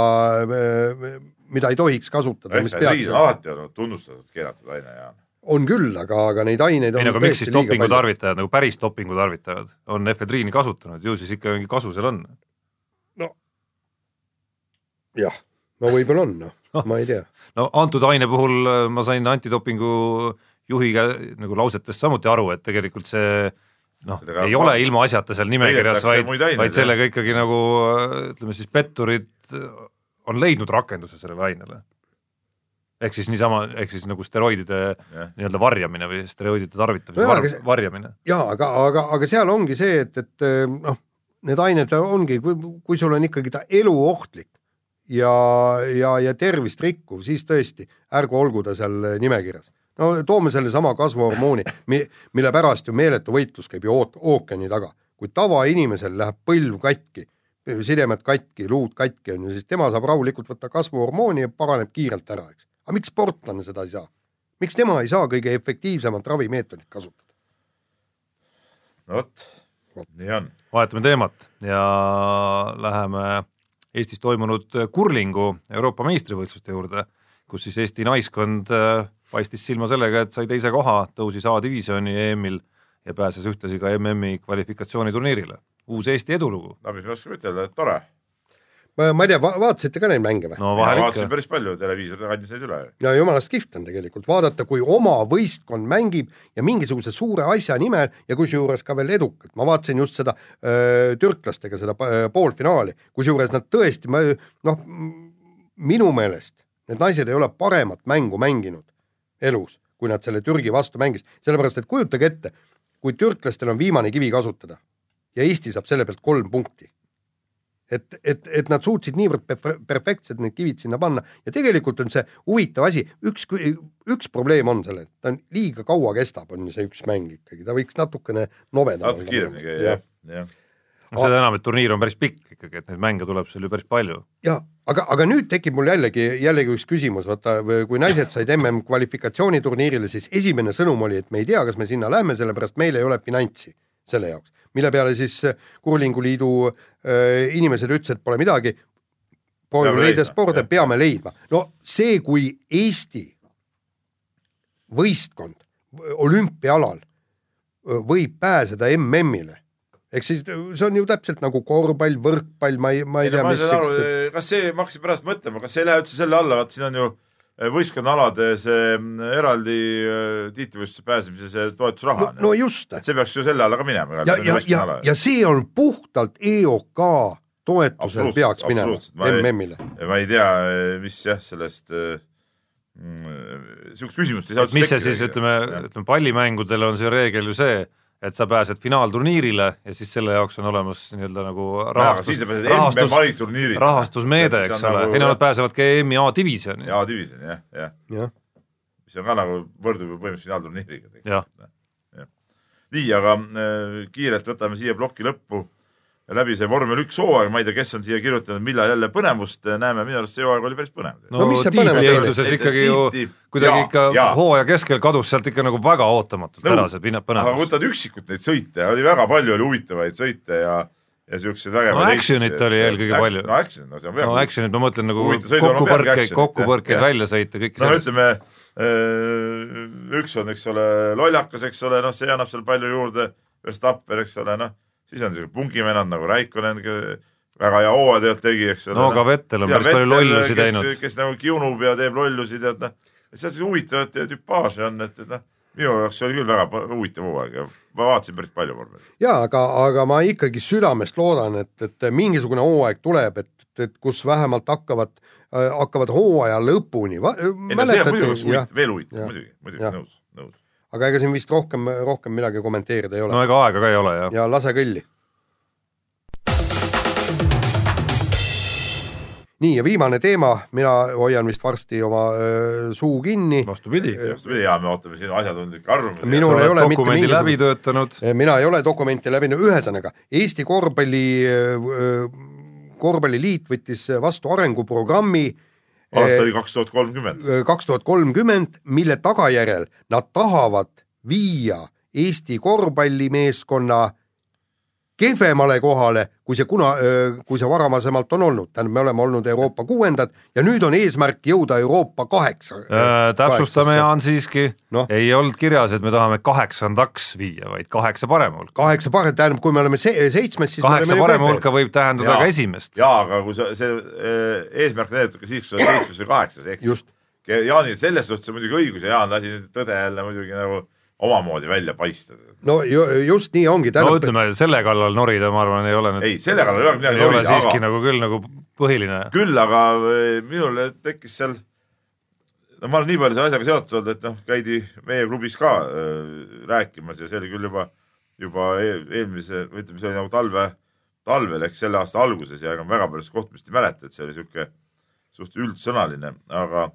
äh, mida ei tohiks kasutada. efedriin on alati olnud tunnustatud keelatud aine, Jaan on küll, aga, aga neid aineid ei, aga miks siis dopingu tarvitajad, nagu päris dopingu tarvitajad on efedriini kasutanud, ju siis ikka mingi kasu seal on? no jah, no võib-olla on, noh no, ma ei tea. no antud aine puhul äh, ma sain antidopingu juhi nagu lausetest samuti aru, et tegelikult see noh, ei ma... ole ilmaasjata seal nimekirjas, vaid, vaid sellega ikkagi nagu äh, ütleme siis petturid on leidnud rakenduse sellele ainele ehk siis niisama, ehk siis nagu steroidide nii-öelda varjamine või steroidide tarvitamise var, aga, varjamine. jaa, aga, aga, aga seal ongi see, et, et noh, need ained ongi, kui, kui sul on ikkagi ta eluohtlik ja, ja, ja tervist rikkuv, siis tõesti, ärgu olgu ta seal nimekirjas. no toome sellesama kasvuhormooni, mille pärast ju meeletu võitlus käib ju ookeani taga. kui tavainimesel läheb põlv katki, sidemed katki, luud katki on ju, siis tema saab rahulikult võtta kasvuhormooni ja paraneb kiirelt ära, eks aga miks sportlane seda ei saa? miks tema ei saa kõige efektiivsemat ravimeetodit kasutada? no vot, nii on. vahetame teemat ja läheme Eestis toimunud kurlingu Euroopa meistrivõistluste juurde, kus siis Eesti naiskond äh, paistis silma sellega, et sai teise koha, tõusis A-divisjoni EM-il ja pääses ühtlasi ka MM-i kvalifikatsiooniturniirile. uus Eesti edulugu. no mis me oskame ütelda, et tore ma, ma ei tea va, vaatasite ka neid mänge või? no vahel ikka. vaatasin päris palju, televiisor kandis neid üle. no jumalast kihvt on tegelikult vaadata, kui oma võistkond mängib ja mingisuguse suure asja nimel ja kusjuures ka veel edukalt. ma vaatasin just seda öö, türklastega, seda poolfinaali, kusjuures nad tõesti, ma noh, minu meelest need naised ei ole paremat mängu mänginud elus, kui nad selle Türgi vastu mängis, sellepärast et kujutage ette, kui türklastel on viimane kivi kasutada ja Eesti saab selle pealt kolm punkti et, et, et nad suutsid niivõrd perfektselt need kivid sinna panna. Ja tegelikult on see huvitav asi, üks, üks probleem on sellel, ta on liiga kaua kestab, on see üks mäng ikkagi, ta võiks natukene nobedam natuke kiiremini käia, jah, jah. No seda enam, et turniir on päris pikk ikkagi, et neid mänge tuleb seal ju päris palju. ja aga, aga nüüd tekib mul jällegi, jällegi üks küsimus, vaata kui naised said mm kvalifikatsiooniturniirile, siis esimene sõnum oli, et me ei tea, kas me sinna lähme, sellepärast meil ei ole finantsi selle jaoks mille peale siis äh, Kurlinguliidu äh, inimesed ütlesid, pole midagi, proovime leida sporde, peame leidma. no see, kui Eesti võistkond olümpiaalal öö, võib pääseda MM-ile ehk siis see on ju täpselt nagu korvpall, võrkpall, ma ei, ma ei ei tea, ma mis ei saa aru, kas see, ma hakkasin pärast mõtlema, kas see ei lähe üldse selle alla, vaat siin on ju võistkonnaalade see mm, eraldi eh, tiitlivõistluse pääsemise see toetusraha no,. no just, et see peaks ju selle alla ka minema. ja, ja, ja, ja see on puhtalt EOK toetusel peaks minema absoluutselt. Ma ei- MM-ile. ma ei tea, mis jah, sellest eh, mm, sihukest küsimust ei saa mis see siis, ütleme, ütleme pallimängudel on see reegel ju see, et sa pääsed finaalturniirile ja siis selle jaoks on olemas nii-öelda nagu rahastus rahastus rahastusmeede, eks ole, ei no nad pääsevad ka EM-i A-divisjoni. jaa, divisjon jah, jah, jah, mis on ka nagu võrdub ju põhimõtteliselt finaalturniiriga. jah, nii, aga äh, kiirelt võtame siia ploki lõppu läbi see vormel üks hooaeg, ma ei tea, kes on siia kirjutanud, millal jälle põnevust näeme, minu arust see hooaeg oli päris põnev. no, No mis see põnev oli? ikkagi ju kuidagi ikka hooaja keskel kadus sealt ikka nagu väga ootamatult Nõus. ära see pinna- aga põnevus. võtad üksikult neid sõite, oli väga palju oli huvitavaid sõite ja, ja siukseid vägevaid No action'it oli eelkõige palju. no action, no see on no väga action'it ma mõtlen nagu kokkupõrkeid, action'it, kokkupõrkeid jah, välja sõita, kõike no ütleme, üks on, eks ole, lollakas, eks ole, noh, see annab seal palju juurde, Verstappen, eks ole, noh, siis on siuke pungivennad nagu Raikkonen, väga hea hooaja tegelikult tegi, eks ole. no aga Vettel on päris palju lollusi teinud. kes nagu kiunub ja teeb lollusi, tead noh, et seal siis huvitavat tüpaaži on, et, et noh, minu jaoks oli küll väga huvitav hooaeg ja ma vaatasin päris palju vormel. ja aga, aga ma ikkagi südamest loodan, et, et mingisugune hooaeg tuleb, et, et kus vähemalt hakkavad, hakkavad hooaja lõpuni. ei no see on muidugi veel huvitav, muidugi, muidugi nõus, nõus. Aga ega siin vist rohkem, rohkem midagi kommenteerida ei ole no ega aega ka ei ole jah. ja lase kõlli. nii ja viimane teema, mina hoian vist varsti oma öö, suu kinni. vastupidi. vastupidi, ja me ootame sinu asjatundlikke arvamusi. Minul ei ole mitte mingisugust- läbi töötanud, mina ei ole dokumenti läbinud, ühesõnaga Eesti korvpalli, korvpalliliit võttis vastu arenguprogrammi aasta oli kaks tuhat kolmkümmend. kaks tuhat kolmkümmend, mille tagajärjel nad tahavad viia Eesti korvpallimeeskonna kehvemale kohale, kui see kuna, kui see varamasemalt on olnud, tähendab, me oleme olnud Euroopa kuuendad ja nüüd on eesmärk jõuda Euroopa kaheksa. Äh, täpsustame, Jaan siiski Noh. ei olnud kirjas, et me tahame kaheksandaks viia, vaid kaheksa parema hulka. kaheksa parem, tähendab, kui me oleme se seitsmes, siis kaheksa parema hulka võib tähendada Jaa. ka esimest. jaa, aga kui sa, see eh, eesmärk näidatud ka siis, kui sa oled seitsmes või kaheksas, ehk just, Jaanil selles suhtes on muidugi õigus ja Jaan lasi tõde jälle muidugi nagu omamoodi välja paista. no ju, just nii ongi, no tähendab, ütleme, selle kallal norida, ma arvan, ei ole nüüd, ei, selle kallal ei ole midagi ei ole norida, siiski aga nagu küll nagu põhiline. küll aga eh, minul tekkis seal, no ma olen nii palju selle asjaga seotud olnud, et noh, käidi meie klubis ka äh, rääkimas ja see oli küll juba, juba e eelmise, või ütleme, see oli nagu talve, talvel ehk selle aasta alguses ja ega ma väga palju seda kohtumist ei mäleta, et see oli sihuke suht üldsõnaline, aga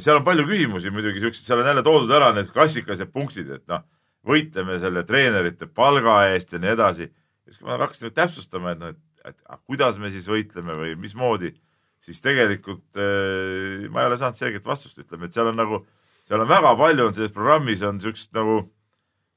seal on palju küsimusi muidugi siuksed, seal on jälle toodud ära need klassikalised punktid, et noh, võitleme selle treenerite palga eest ja nii edasi. siis kui ma hakkasin nüüd täpsustama, et noh, et, kuidas me siis võitleme või mismoodi, siis tegelikult äh, ma ei ole saanud selget vastust, ütleme, et seal on nagu, seal on väga palju on selles programmis on siukest nagu,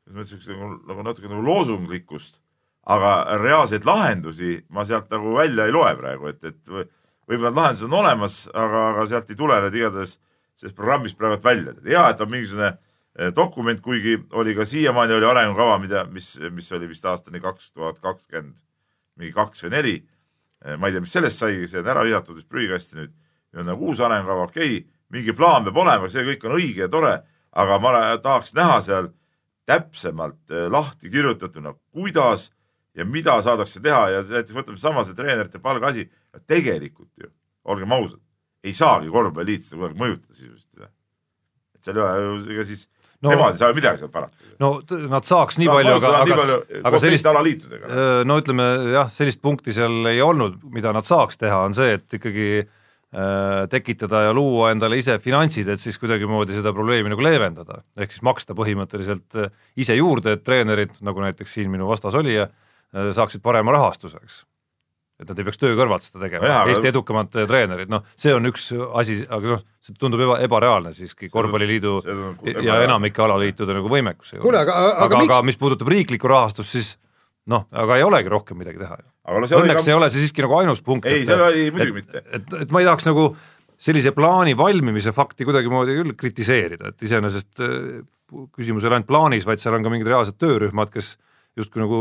ma ütlen, siukest nagu, nagu natuke nagu loosunglikkust, aga reaalseid lahendusi ma sealt nagu välja ei loe praegu, et, et või- võib-olla need lahendused on olemas, aga, aga sealt ei tule need igatahes sellest programmist praegu välja. hea, et on mingisugune eh, dokument, kuigi oli ka siiamaani oli arengukava, mida, mis, mis oli vist aastani kaks tuhat kakskümmend, mingi kaks või neli. ma ei tea, mis sellest sai, see on ära visatud vist prügikasti nüüd. nüüd on nagu uus arengukava, okei okay,, mingi plaan peab olema, see kõik on õige ja tore, aga ma tahaks näha seal täpsemalt eh, lahti kirjutatuna, kuidas ja mida saadakse teha ja näiteks võtame sama see treenerite palga asi, tegelikult ju, olgem ausad, ei saagi korvpalliliit seda kuidagi mõjutada sisuliselt. et seal ei ole ju, ega siis no, No- nemad ei saa ju midagi seal parata. no nad saaks nii palju, aga, aga, aga sellist alaliitudega. no ütleme jah, sellist punkti seal ei olnud, mida nad saaks teha, on see, et ikkagi äh, tekitada ja luua endale ise finantsid, et siis kuidagimoodi seda probleemi nagu leevendada, ehk siis maksta põhimõtteliselt ise juurde, et treenerid, nagu näiteks siin minu vastas olija, saaksid parema rahastuse, eks et nad ei peaks töö kõrvalt seda tegema aga- Eesti edukamad äh, treenerid, noh, see on üks asi, aga noh, see tundub eba, ebareaalne siiski Korvpalliliidu ja enamike alaliitude nagu võimekus ei kuule, ole. aga, aga, aga, aga aga miks, mis puudutab riiklikku rahastust, siis noh, aga ei olegi rohkem midagi teha ju. no Õnneks ka ei ole see siiski nagu ainus punkt. Ei, seal oli muidugi mitte. et, et ma ei tahaks nagu sellise plaani valmimise fakti kuidagimoodi küll kritiseerida, et iseenesest äh, küsimus ei ole ainult plaanis, vaid seal on ka mingid reaalsed töörühmad, kes justkui nagu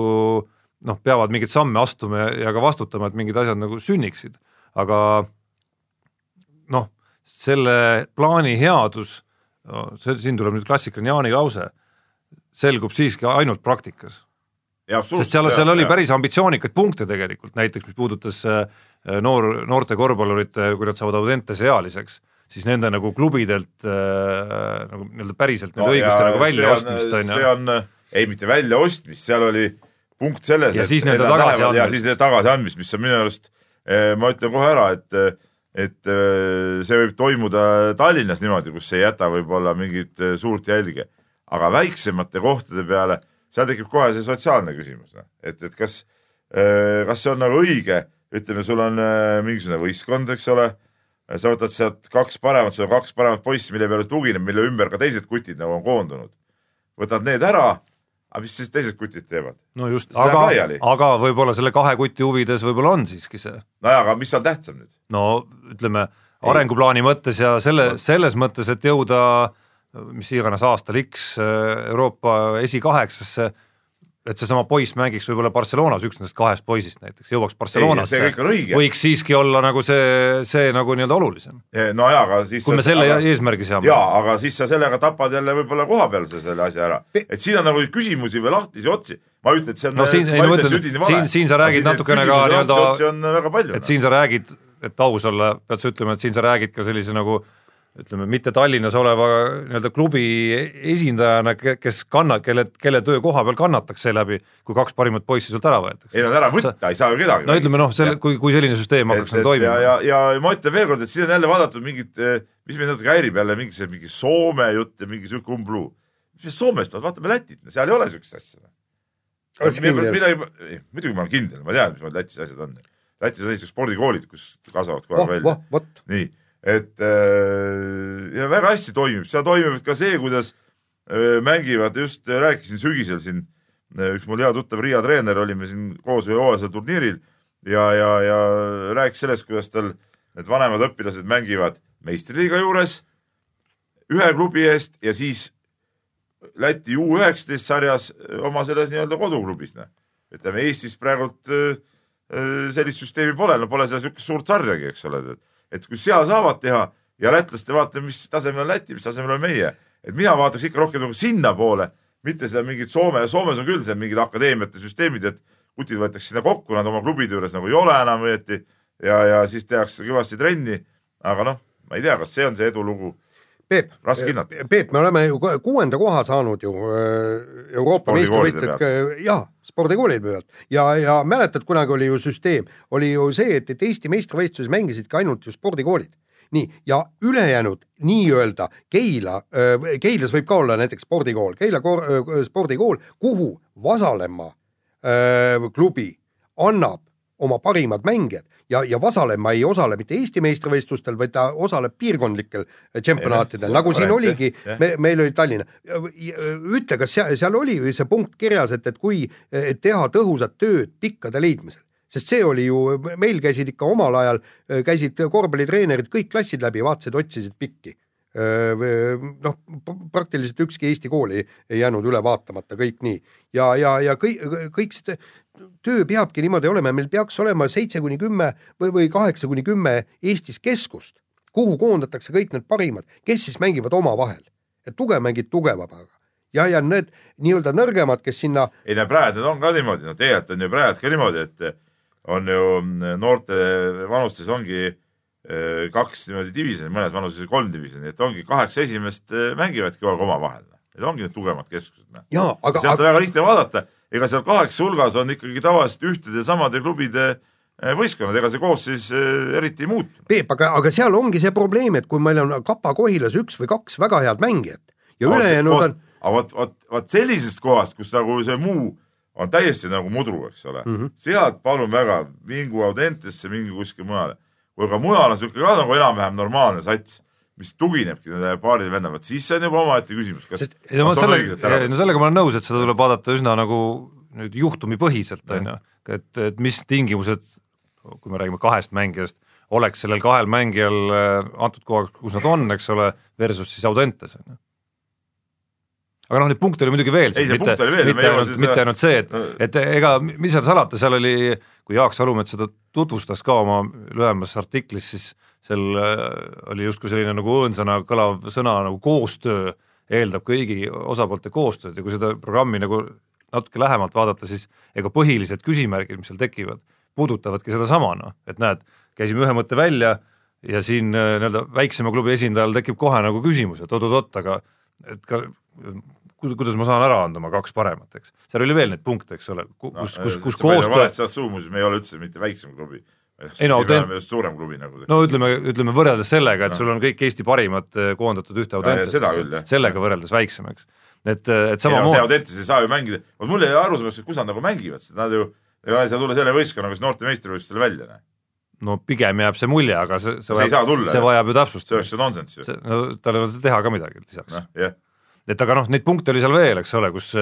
noh, peavad mingeid samme astuma ja, ka vastutama, et mingid asjad nagu sünniksid, aga noh, selle plaani headus see, siin tuleb nüüd klassikaline Jaani lause, selgub siiski ainult praktikas. sest seal, seal oli ja. päris ambitsioonikaid punkte tegelikult, näiteks mis puudutas äh, noor, noorte korvpallurite, kui nad saavad Audentese ealiseks, siis nende nagu klubidelt äh, nagu nii-öelda päriselt nende no, õiguste nagu väljaostmist on ju. see on, ei mitte väljaostmist, seal oli punkt selles, et siis nende tagasiandmist. tagasiandmist, mis on minu arust, eh, ma ütlen kohe ära, et et äh, see võib toimuda Tallinnas niimoodi, kus ei jäta võib-olla mingit äh, suurt jälge, aga väiksemate kohtade peale, seal tekib kohe see sotsiaalne küsimus, et, et kas, kas see on nagu õige, ütleme, sul on mingisugune võistkond, eks ole, sa võtad sealt kaks paremat, sul on kaks paremat poissi, mille peale tugineb, mille ümber ka teised kutid nagu on koondunud. võtad need ära aga mis siis teised kutid teevad? no just, aga, aga võib-olla selle kahe kuti huvides võib-olla on siiski see. nojah, aga mis seal tähtsam nüüd? no ütleme, arenguplaani mõttes ja selle, selles mõttes, et jõuda mis iganes aastal X Euroopa esikaheksasse et seesama poiss mängiks võib-olla Barcelonas, üks nendest kahest poisist näiteks, jõuaks Barcelonasse, võiks siiski olla nagu see, see nagu nii-öelda olulisem. no jaa, aga siis kui me selle aga, eesmärgi seame. jaa, aga siis sa sellega tapad jälle võib-olla koha peal selle asja ära. et siin on nagu küsimusi või lahtisi otsi. ma ei ütle, et see on no siin, ei ma ütlen, siin, siin sa räägid natukene ka nii-öelda, et siin sa räägid, et aus olla, pead sa ütlema, et siin sa räägid ka sellise nagu äh, ütleme, mitte Tallinnas oleva nii-öelda klubi esindajana, kes kanna-, kelle, kelle töö koha peal kannataks seeläbi, kui kaks parimat poissi sult ära võetakse. ei no ära võtta sa, ei saa ju kedagi. no ütleme noh, selle, kui, kui selline süsteem hakkaks nagu toimima. ja, ja, ja ma ütlen veel kord, et siin on jälle vaadatud mingit, mis mind natuke häirib jälle, mingi see, mingi Soome jutt ja mingi sihuke umbluu. mis see Soomest, vaatame Lätit, seal ei ole siukest asja. muidugi ma olen kindel, ma tean, mis Lätis asjad on. Lätis on sellised spordikoolid, kus kasvavad kogu aeg välja. nii et äh, ja väga hästi toimib, seal toimib ka see, kuidas äh, mängivad, just äh, rääkisin sügisel siin, üks mul hea tuttav Riia treener, olime siin koos ühe hooajalisel turniiril ja, ja, ja rääkis sellest, kuidas tal need vanemad õpilased mängivad meistriliiga juures ühe klubi eest ja siis Läti U üheksateist sarjas oma selles nii-öelda koduklubis, noh. ütleme Eestis praegult sellist süsteemi pole, no pole seal niisugust suurt sarjagi, eks ole et kui seal saavad teha ja lätlaste vaatame, mis tasemel on Läti, mis tasemel on meie, et mina vaataks ikka rohkem nagu sinnapoole, mitte seda mingit Soome, Soomes on küll seal mingid akadeemiate süsteemid, et kutid võetakse sinna kokku, nad oma klubide juures nagu ei ole enam õieti ja, ja siis tehakse kõvasti trenni. aga noh, ma ei tea, kas see on see edulugu. Peep, Peep, me oleme ju kuuenda koha saanud ju Euroopa meistrivõistlused, jaa, spordikoolide pealt. Ja, ja mäletad, kunagi oli ju süsteem, oli ju see, et, et Eesti meistrivõistluses mängisidki ainult ju spordikoolid. Nii, ja ülejäänud nii-öelda Keila, Keilas võib ka olla näiteks spordikool, Keila spordikool, kuhu Vasalemma klubi annab oma parimad mängijad ja, ja Vasalemma ei osale mitte Eesti meistrivõistlustel, vaid ta osaleb piirkondlikel tšempionaatidel, nagu siin oligi, me, meil oli Tallinna. ütle, kas seal, seal oli see punkt kirjas, et, et kui et teha tõhusat tööd pikkade leidmisel? sest see oli ju, meil käisid ikka omal ajal, käisid korvpallitreenerid kõik klassid läbi, vaatasid, otsisid pikki noh, praktiliselt ükski Eesti kool ei, ei jäänud üle vaatamata, kõik nii. ja, ja, ja kõik, kõik see töö peabki niimoodi olema, meil peaks olema seitse kuni kümme või, või kaheksa kuni kümme Eestis keskust, kuhu koondatakse kõik need parimad, kes siis mängivad omavahel. et tugev mängib tugevamaga ja, ja need nii-öelda nõrgemad, kes sinna. ei no praegu on ka niimoodi, no tegelikult on ju praegu ka niimoodi, et on ju noorte vanustes ongi Äh, kaks niimoodi divisjoni, mõnes vanuses kolm divisjoni, et ongi kaheksa esimest äh, mängivadki kogu aeg omavahel. Need ongi need tugevamad keskused. Noh. aga sealt on väga lihtne vaadata, ega seal kaheksa hulgas on ikkagi tavaliselt ühtede ja samade klubide äh, võistkonnad, ega see koosseis eriti ei muutu. Peep, aga, aga seal ongi see probleem, et kui meil on Kapa-Kohilas üks või kaks väga head mängijat ja ülejäänud on. aga vot, vot, vot sellisest kohast, kus nagu see muu on täiesti nagu mudru, eks ole mm, -hmm. sealt palun väga, mingu Audentesse, mingu kuskile mujale kui ka mujal on niisugune ka nagu enam-vähem normaalne sats, mis tuginebki nendele paarile vendale, vot siis see on juba omaette küsimus, kas, kas no, selle, no sellega ma olen nõus, et seda tuleb vaadata üsna nagu nüüd juhtumipõhiselt, on ju, et, et mis tingimused, kui me räägime kahest mängijast, oleks sellel kahel mängijal äh, antud koha, kus nad on, eks ole, versus siis Audentes on ju aga noh, neid punkte oli muidugi veel, mitte, mitte ainult, mitte ainult see, et, et ega mis seal salata, seal oli, kui Jaak Salumets seda tutvustas ka oma lühemas artiklis, siis seal äh, oli justkui selline nagu õõnsana kõlav sõna nagu koostöö eeldab kõigi osapoolte koostööd ja kui seda programmi nagu natuke lähemalt vaadata, siis ega põhilised küsimärgid, mis seal tekivad, puudutavadki sedasama noh, et näed, käisime ühe mõtte välja ja siin äh, nii-öelda väiksema klubi esindajal tekib kohe nagu küsimus, et oot-oot-oot, aga et ka kuidas, ma saan ära anda oma kaks paremat, eks. seal oli veel neid punkte, eks ole, kus no,, kus, kus koostöö, suumusid, me ei ole üldse mitte väiksem klubi. Ei no, just suurem klubi nagu. no ütleme, ütleme võrreldes sellega, et sul on kõik Eesti parimad eh, koondatud ühte jah. sellega võrreldes väiksem, eks. et, et ei no see samamoodi, Audentes ei saa ju mängida, vot mul jäi arusaamatuks, et kus nad nagu mängivad, sest nad ju, ega nad ei saa tulla selle võistkonnaga siis noorte meistrivõistlustele välja, noh. no pigem jääb see mulje, aga see, see See tulla, see vajab ju see täpsustamist. oleks ju nonsenss ju. see, no tal ei ole teha ka midagi lisaks. noh, jah. et aga noh, neid punkte oli seal veel, eks ole, kus,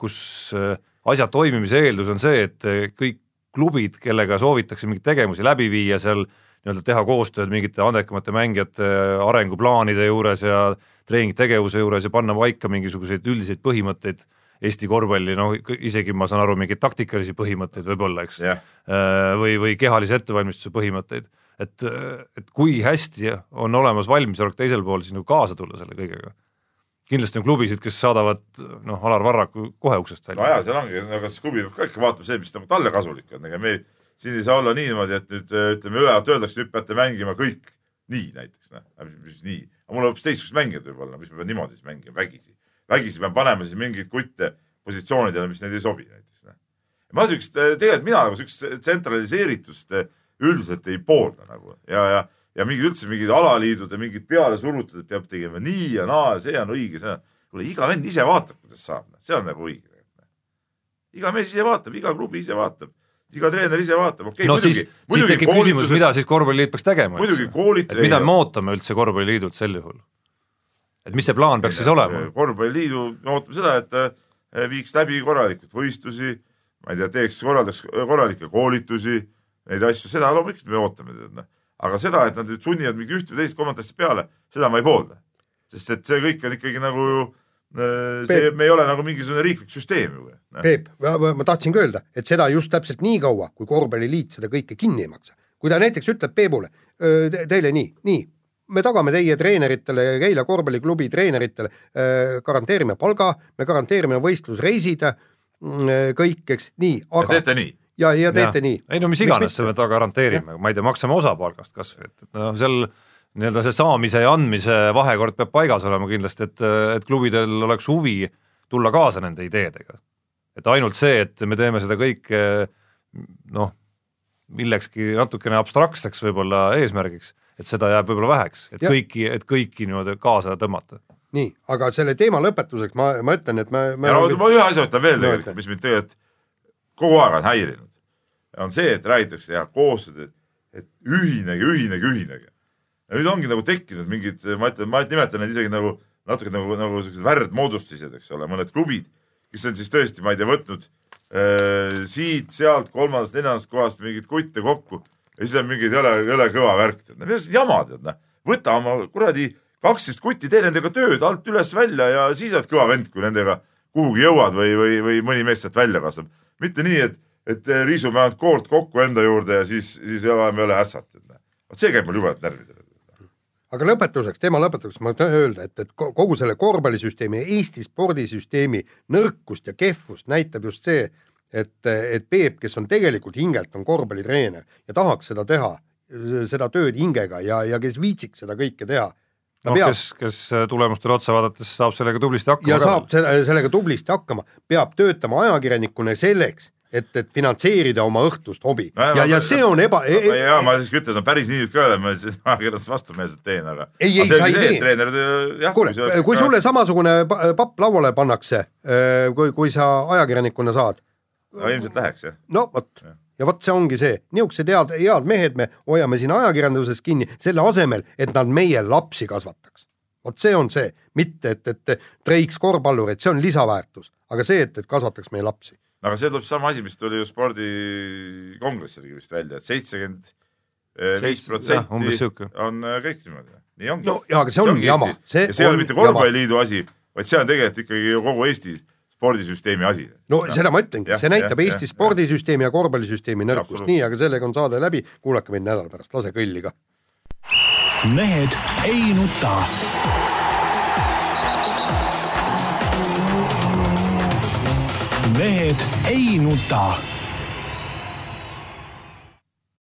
kus äh, asja toimimise eeldus on see, et kõik klubid, kellega soovitakse mingeid tegevusi läbi viia seal, nii-öelda teha koostööd mingite andekamate mängijate arenguplaanide juures ja treeningtegevuse juures ja panna paika mingisuguseid üldiseid põhimõtteid Eesti korvpalli, noh isegi ma saan aru, mingeid taktikalisi põhimõtteid võib-olla, eks. Jah, Äh, või, või kehalise ettevalmistuse põhimõtteid, et, et kui hästi on olemas valmisolek teisel pool siis nagu kaasa tulla selle kõigega. Kindlasti on klubisid, kes saadavad noh, Alar Varraku kohe uksest no välja ja seal ongi, no kas klubi peab ka ikka vaatama see, mis talle kasulik on, ega me ei- siin ei saa olla niimoodi, et nüüd äh, ütleme, ühelt öeldakse, nüüd peate mängima kõik. Nii näiteks, noh, mis nii, aga mul on hoopis teistsugused mängijad võib-olla, mis ma pean niimoodi siis mängima, vägisi. vägisi pean panema siis mingeid kutte positsioonidele, mis neile ei sobi näiteks, noh. ma siukest, tegelikult mina nagu siukest tsentraliseeritust eh, üldiselt ei poolda nagu. Ja, ja, ja mingid üldse mingid alaliidud ja mingid pealesurutud, et peab tegema nii ja naa ja see on õige, see on, kuule iga vend ise vaatab, kuidas saab, see on nagu õige. iga mees ise vaatab, iga klubi ise vaatab, iga treener ise vaatab, okei okay,, no muidugi siis, tekib küsimus, mida siis korvpalliliit peaks tegema et mida me ootame üldse korvpalliliidult sel juhul? et mis see plaan peaks siis olema? korvpalliliidu, me ootame seda, et äh, viiks läbi korralikult võistlusi, ma ei tea, teeks, korraldaks korralikke koolitusi, neid asju, seda loomulikult me ootame, tead noh. Aga seda, et nad nüüd sunnivad mingi üht või teist kolmandat asja peale, seda ma ei poolda. sest et see kõik on ikkagi nagu ju, see, me ei ole nagu mingisugune riiklik süsteem ju. Peep, ma tahtsin ka öelda, et seda just täpselt nii kaua, kui korvpalliliit seda kõike kinni ei maksa. kui ta näiteks ütleb Peebule te, teile nii, nii, me tagame teie treeneritele, Keila korvpalliklubi treeneritele, garanteerime palga, me garanteerime võistlusreisid, kõik, eks, nii, aga teete nii. ja, ja teete nii. ei no mis iganes me ta garanteerime, ma ei tea, maksame osa palgast kas või, et, et noh, seal nii-öelda see saamise ja andmise vahekord peab paigas olema kindlasti, et, et klubidel oleks huvi tulla kaasa nende ideedega. et ainult see, et me teeme seda kõike noh, millekski natukene abstraktseks võib-olla eesmärgiks, et seda jääb võib-olla väheks, et Jah. kõiki, et kõiki niimoodi kaasa tõmmata. nii, aga selle teema lõpetuseks ma, ma ütlen, et me, me ja no ma ühe asja ütlen veel tegelikult mis mind tegelikult kogu aeg on häirinud. on see, et räägitakse teha koostööd, et, et ühinege, ühinege, ühinege. ja nüüd ongi nagu tekkinud mingid, ma ütlen, ma nimetan neid isegi nagu natuke nagu, nagu siuksed värdmoodustised, eks ole, mõned klubid, kes on siis tõesti, ma ei tea, võtnud äh, siit-sealt kolmandast, neljandast kohast mingeid kutte kokku ja siis on mingi jõle, jõle kõva värk, tead, mis jama, tead noh, võta oma kuradi kaksteist kutti, tee nendega tööd alt üles välja ja siis oled kõva vend, kui nendega kuhugi jõuad või, või, või mõni mees sealt välja kasvab. Mitte nii, et, et riisume ainult koort kokku enda juurde ja siis, siis oleme jälle ässad. vot see käib mul jubedalt närvidele. aga lõpetuseks, teema lõpetuseks ma tahan öelda, et, et ko- kogu selle korvpallisüsteemi ja Eesti spordisüsteemi nõrkust ja kehvust näitab just see, et, et Peep, kes on tegelikult hingelt on korvpallitreener ja tahaks seda teha, seda tööd hingega ja, ja kes viitsiks seda kõike teha, noh, kes, kes tulemustele otsa vaadates saab sellega tublisti hakkama ja saab selle, sellega tublisti hakkama, peab töötama ajakirjanikuna selleks, et, et finantseerida oma õhtust hobi No ja ja, see on eba, e- ja ma siiski ütlen, no päris nii nüüd ka ei ole, ma ajakirjandust vastumeelselt teen, aga. Ei, ei, sa ei tee. treener, jah. kuule, kui sulle samasugune pa- papp lauale pannakse, kui, kui sa ajakirjanikuna saad, no ilmselt läheks jah. no vot, ja vot see ongi see, niisugused head, head mehed me hoiame siin ajakirjanduses kinni selle asemel, et nad meie lapsi kasvataks. vot see on see, mitte et, et treiks korvpallureid, see on lisaväärtus, aga see, et, et kasvataks meie lapsi. aga see tuleb sama asi, mis tuli ju spordikongressilgi vist välja, et seitsekümmend viis jah, umbes protsenti on äh, kõik niimoodi. nii ongi. no jaa, aga see on jama. see, ja see ei ole mitte korvpalliliidu asi, vaid see on tegelikult ikkagi kogu Eesti spordisüsteemi asi. no seda ma ütlengi, see näitab jah, Eesti jah, spordisüsteemi ja korvpallisüsteemi nõrkust, nii, aga sellega on saade läbi, kuulake meid nädala pärast, lase kõlli ka. mehed ei nuta. mehed ei nuta